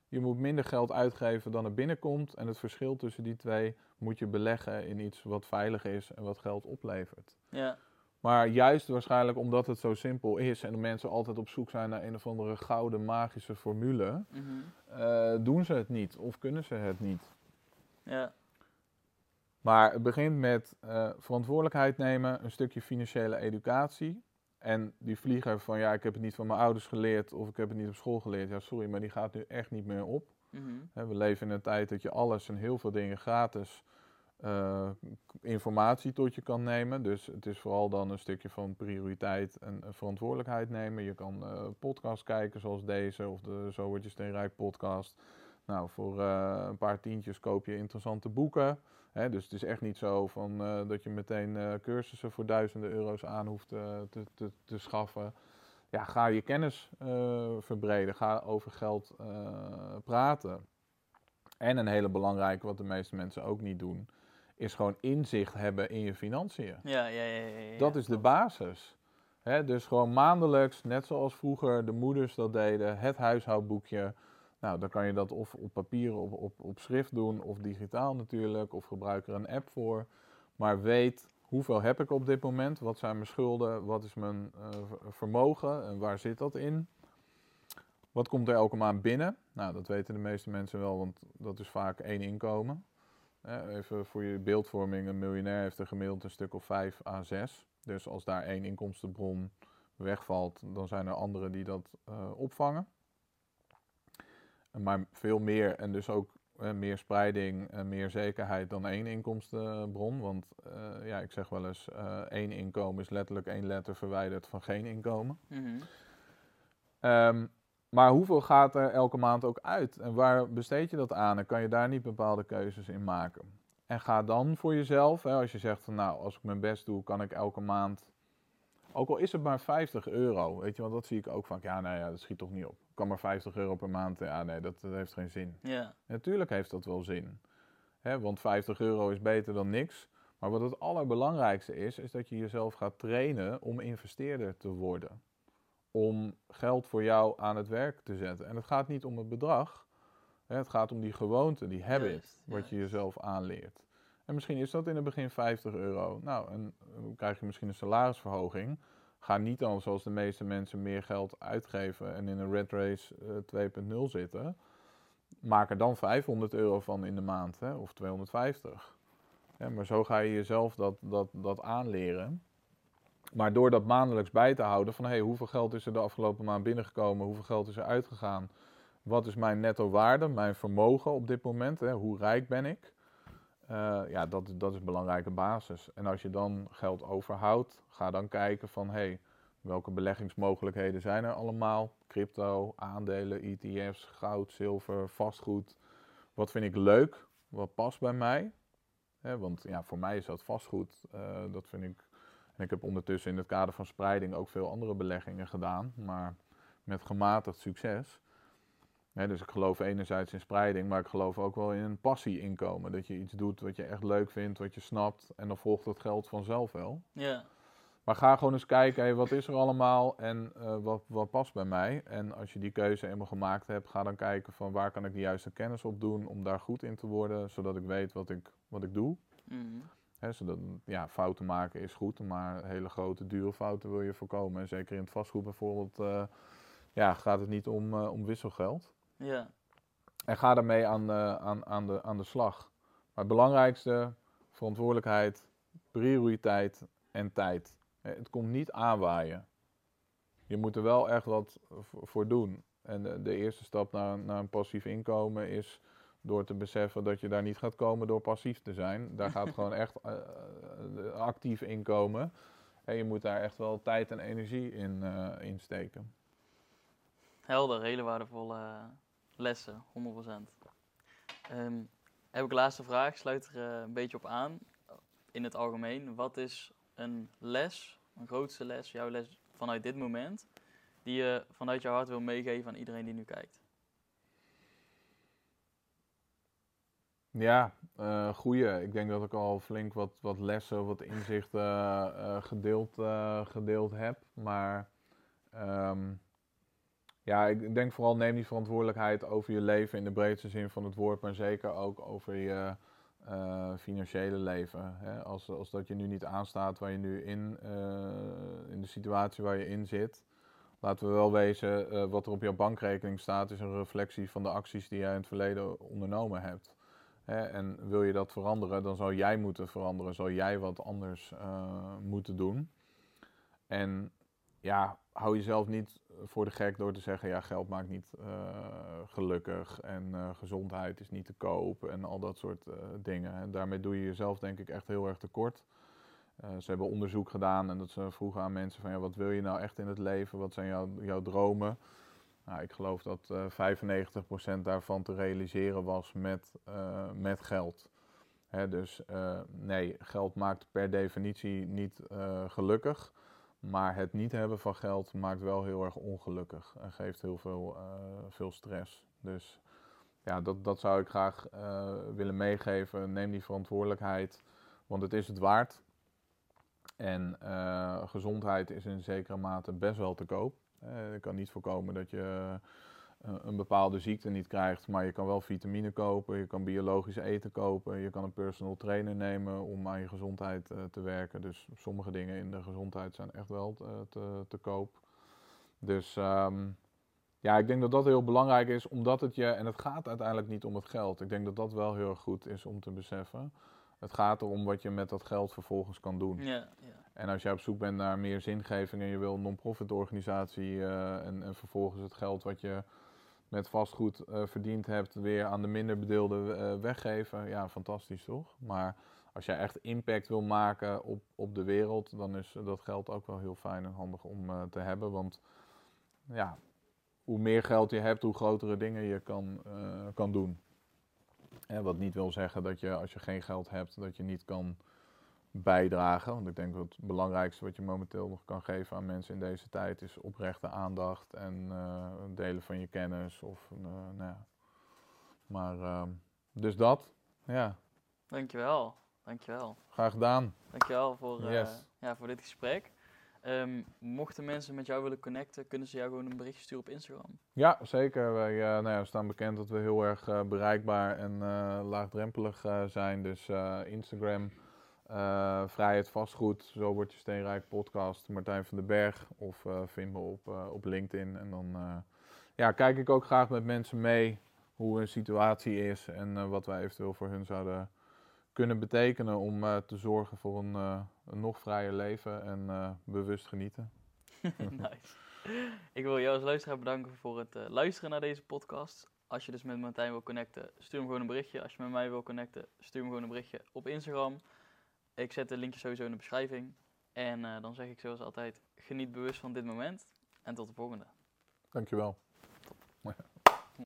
Je moet minder geld uitgeven dan er binnenkomt en het verschil tussen die twee moet je beleggen in iets wat veilig is en wat geld oplevert. Ja. Maar juist waarschijnlijk omdat het zo simpel is en de mensen altijd op zoek zijn naar een of andere gouden magische formule, Mhm. eh, doen ze het niet of kunnen ze het niet. Ja. Maar het begint met eh, verantwoordelijkheid nemen, een stukje financiële educatie. En die vlieger van ja, ik heb het niet van mijn ouders geleerd of ik heb het niet op school geleerd. Ja, sorry, maar die gaat nu echt niet meer op. Mhm. We leven in een tijd dat je alles en heel veel dingen gratis eh, informatie tot je kan nemen. Dus het is vooral dan een stukje van prioriteit en verantwoordelijkheid nemen. Je kan eh podcasts kijken zoals deze of de Zo Word Je Steenrijk podcast. Nou, voor eh, een paar tientjes koop je interessante boeken. Hè, dus het is echt niet zo van, dat je meteen cursussen voor duizenden euro's aan hoeft te, te, te schaffen. Ja, ga je kennis verbreden. Ga over geld praten. En een hele belangrijke, wat de meeste mensen ook niet doen, is gewoon inzicht hebben in je financiën. Ja, ja, ja, ja, ja, Dat is de basis. Hè, dus gewoon maandelijks, net zoals vroeger de moeders dat deden, het huishoudboekje. Nou, dan kan je dat of op papier of op, op schrift doen, of digitaal natuurlijk, of gebruik er een app voor. Maar weet, hoeveel heb ik op dit moment? Wat zijn mijn schulden? Wat is mijn eh, ver- vermogen? En waar zit dat in? Wat komt er elke maand binnen? Nou, dat weten de meeste mensen wel, want dat is vaak één inkomen. Even voor je beeldvorming, een miljonair heeft er gemiddeld een stuk of 5 à 6. Dus als daar één inkomstenbron wegvalt, dan zijn er anderen die dat eh, opvangen. Maar veel meer en dus ook meer spreiding en meer zekerheid dan één inkomstenbron. Want eh, ja, ik zeg wel eens, eh, één inkomen is letterlijk één letter verwijderd van geen inkomen. Ehm, maar hoeveel gaat er elke maand ook uit? En waar besteed je dat aan? En kan je daar niet bepaalde keuzes in maken? En ga dan voor jezelf, hè, als je zegt van nou, als ik mijn best doe, kan ik elke maand, ook al is het maar 50 euro, weet je, want dat zie ik ook vaak, ja, nou ja, dat schiet toch niet op. Ik kan maar 50 euro per maand, ja, nee, dat, dat heeft geen zin. Ja. Natuurlijk heeft dat wel zin. Hè, want 50 euro is beter dan niks. Maar wat het allerbelangrijkste is, is dat je jezelf gaat trainen om investeerder te worden. Om geld voor jou aan het werk te zetten. En het gaat niet om het bedrag. Hè, het gaat om die gewoonte, die habit, Juist, wat je jezelf aanleert. En misschien is dat in het begin 50 euro. Nou, en dan krijg je misschien een salarisverhoging. Ga niet dan, zoals de meeste mensen, meer geld uitgeven en in een red race eh, 2.0 zitten maak er dan 500 euro van in de maand, hè, of 250. Ja, maar zo ga je jezelf dat, dat, dat aanleren. Maar door dat maandelijks bij te houden van hey, hoeveel geld is er de afgelopen maand binnengekomen, hoeveel geld is er uitgegaan, wat is mijn netto waarde, mijn vermogen op dit moment, hè, hoe rijk ben ik, Eh, ja, dat, dat is een belangrijke basis. En als je dan geld overhoudt, ga dan kijken van hey, welke beleggingsmogelijkheden zijn er allemaal, crypto, aandelen, ETF's, goud, zilver, vastgoed. Wat vind ik leuk? Wat past bij mij? Hè, want ja, voor mij is dat vastgoed. eh, dat vind ik. En ik heb ondertussen in het kader van spreiding ook veel andere beleggingen gedaan, maar met gematigd succes. Dus ik geloof enerzijds in spreiding, maar ik geloof ook wel in een passie-inkomen. Dat je iets doet wat je echt leuk vindt, wat je snapt, en dan volgt dat geld vanzelf wel. Ja. Maar ga gewoon eens kijken, hey, wat is er allemaal en eh, wat, wat past bij mij. En als je die keuze eenmaal gemaakt hebt, ga dan kijken van waar kan ik de juiste kennis op doen om daar goed in te worden, zodat ik weet wat ik, wat ik doe. Mhm. Hè, zodat, ja, fouten maken is goed, maar hele grote, dure fouten wil je voorkomen. En zeker in het vastgoed bijvoorbeeld, eh, ja, gaat het niet om, eh, om wisselgeld. Ja. En ga daarmee aan, eh, aan, aan, de, aan de slag. Maar het belangrijkste, verantwoordelijkheid, prioriteit en tijd. Het komt niet aanwaaien. Je moet er wel echt wat voor doen. En de, de eerste stap naar, naar een passief inkomen is door te beseffen dat je daar niet gaat komen door passief te zijn. Daar gaat gewoon echt uh, actief inkomen. En je moet daar echt wel tijd en energie in, uh, in steken. Helder, hele waardevolle lessen, 100%. Um, heb ik laatste vraag, sluit er een beetje op aan. In het algemeen, wat is een les, een grootste les, jouw les vanuit dit moment, die je vanuit jouw hart wil meegeven aan iedereen die nu kijkt? Ja, uh, goeie. Ik denk dat ik al flink wat, wat lessen, wat inzichten uh, gedeeld, uh, gedeeld heb. Maar um, ja, ik denk vooral neem die verantwoordelijkheid over je leven in de breedste zin van het woord, maar zeker ook over je financiële leven. Hè? Als, als dat je nu niet aanstaat waar je nu in, in de situatie waar je in zit. Laten we wel wezen, wat er op jouw bankrekening staat, is een reflectie van de acties die jij in het verleden ondernomen hebt. En wil je dat veranderen, dan zou jij moeten veranderen, zou jij wat anders uh, moeten doen. En ja, hou jezelf niet voor de gek door te zeggen, ja, geld maakt niet uh, gelukkig en uh, gezondheid is niet te koop en al dat soort dingen. En daarmee doe je jezelf denk ik echt heel erg tekort. ze hebben onderzoek gedaan en dat ze vroegen aan mensen van, ja, wat wil je nou echt in het leven? Wat zijn jouw dromen? Nou, ik geloof dat uh, eh, 95% daarvan te realiseren was met, uh, met geld. Hè, dus uh, nee, geld maakt per definitie niet gelukkig. Maar het niet hebben van geld maakt wel heel erg ongelukkig en geeft heel veel, veel stress. Dus ja, dat, dat zou ik graag willen meegeven. Neem die verantwoordelijkheid, want het is het waard. En gezondheid is in zekere mate best wel te koop. Uh, je kan niet voorkomen dat je uh, een bepaalde ziekte niet krijgt, maar je kan wel vitamine kopen, je kan biologisch eten kopen, je kan een personal trainer nemen om aan je gezondheid uh, te werken. Dus sommige dingen in de gezondheid zijn echt wel te, te koop. Dus um, ja, ik denk dat dat heel belangrijk is, omdat het je, en het gaat uiteindelijk niet om het geld. Ik denk dat dat wel heel goed is om te beseffen. Het gaat erom wat je met dat geld vervolgens kan doen. Ja, ja. En als je op zoek bent naar meer zingeving en je wil een non-profit organisatie uh, en, en, vervolgens het geld wat je met vastgoed uh, verdiend hebt weer aan de minder bedeelden uh, weggeven, ja, fantastisch toch? Maar als jij echt impact wil maken op, op de wereld, dan is dat geld ook wel heel fijn en handig om te hebben. Want ja, hoe meer geld je hebt, hoe grotere dingen je kan, kan doen. En wat niet wil zeggen dat je als je geen geld hebt, dat je niet kan bijdragen. Want ik denk dat het belangrijkste wat je momenteel nog kan geven aan mensen in deze tijd is oprechte aandacht en uh, delen van je kennis. Of, uh, nou ja. Maar uh, dus dat, ja. Dankjewel, dankjewel. Graag gedaan. Dankjewel voor, yes. ja, voor dit gesprek. Um, mochten mensen met jou willen connecten, kunnen ze jou gewoon een berichtje sturen op Instagram? Ja, zeker. Wij uh, nou ja, staan bekend dat we heel erg uh, bereikbaar en uh, laagdrempelig zijn. Dus Instagram, Vrijheid Vastgoed, Zo wordt je steenrijk podcast, Martijn van den Berg. Of vind me op, op LinkedIn. En dan ja, kijk ik ook graag met mensen mee hoe een situatie is en wat wij eventueel voor hun zouden kunnen betekenen om uh, te zorgen voor een, uh, een, nog vrijer leven en uh, bewust genieten. nice. Ik wil jou als luisteraar bedanken voor het luisteren naar deze podcast. Als je dus met Martijn wil connecten, stuur hem gewoon een berichtje. Als je met mij wil connecten, stuur hem gewoon een berichtje op Instagram. Ik zet de linkje sowieso in de beschrijving. En dan zeg ik zoals altijd, geniet bewust van dit moment. En tot de volgende. Dankjewel.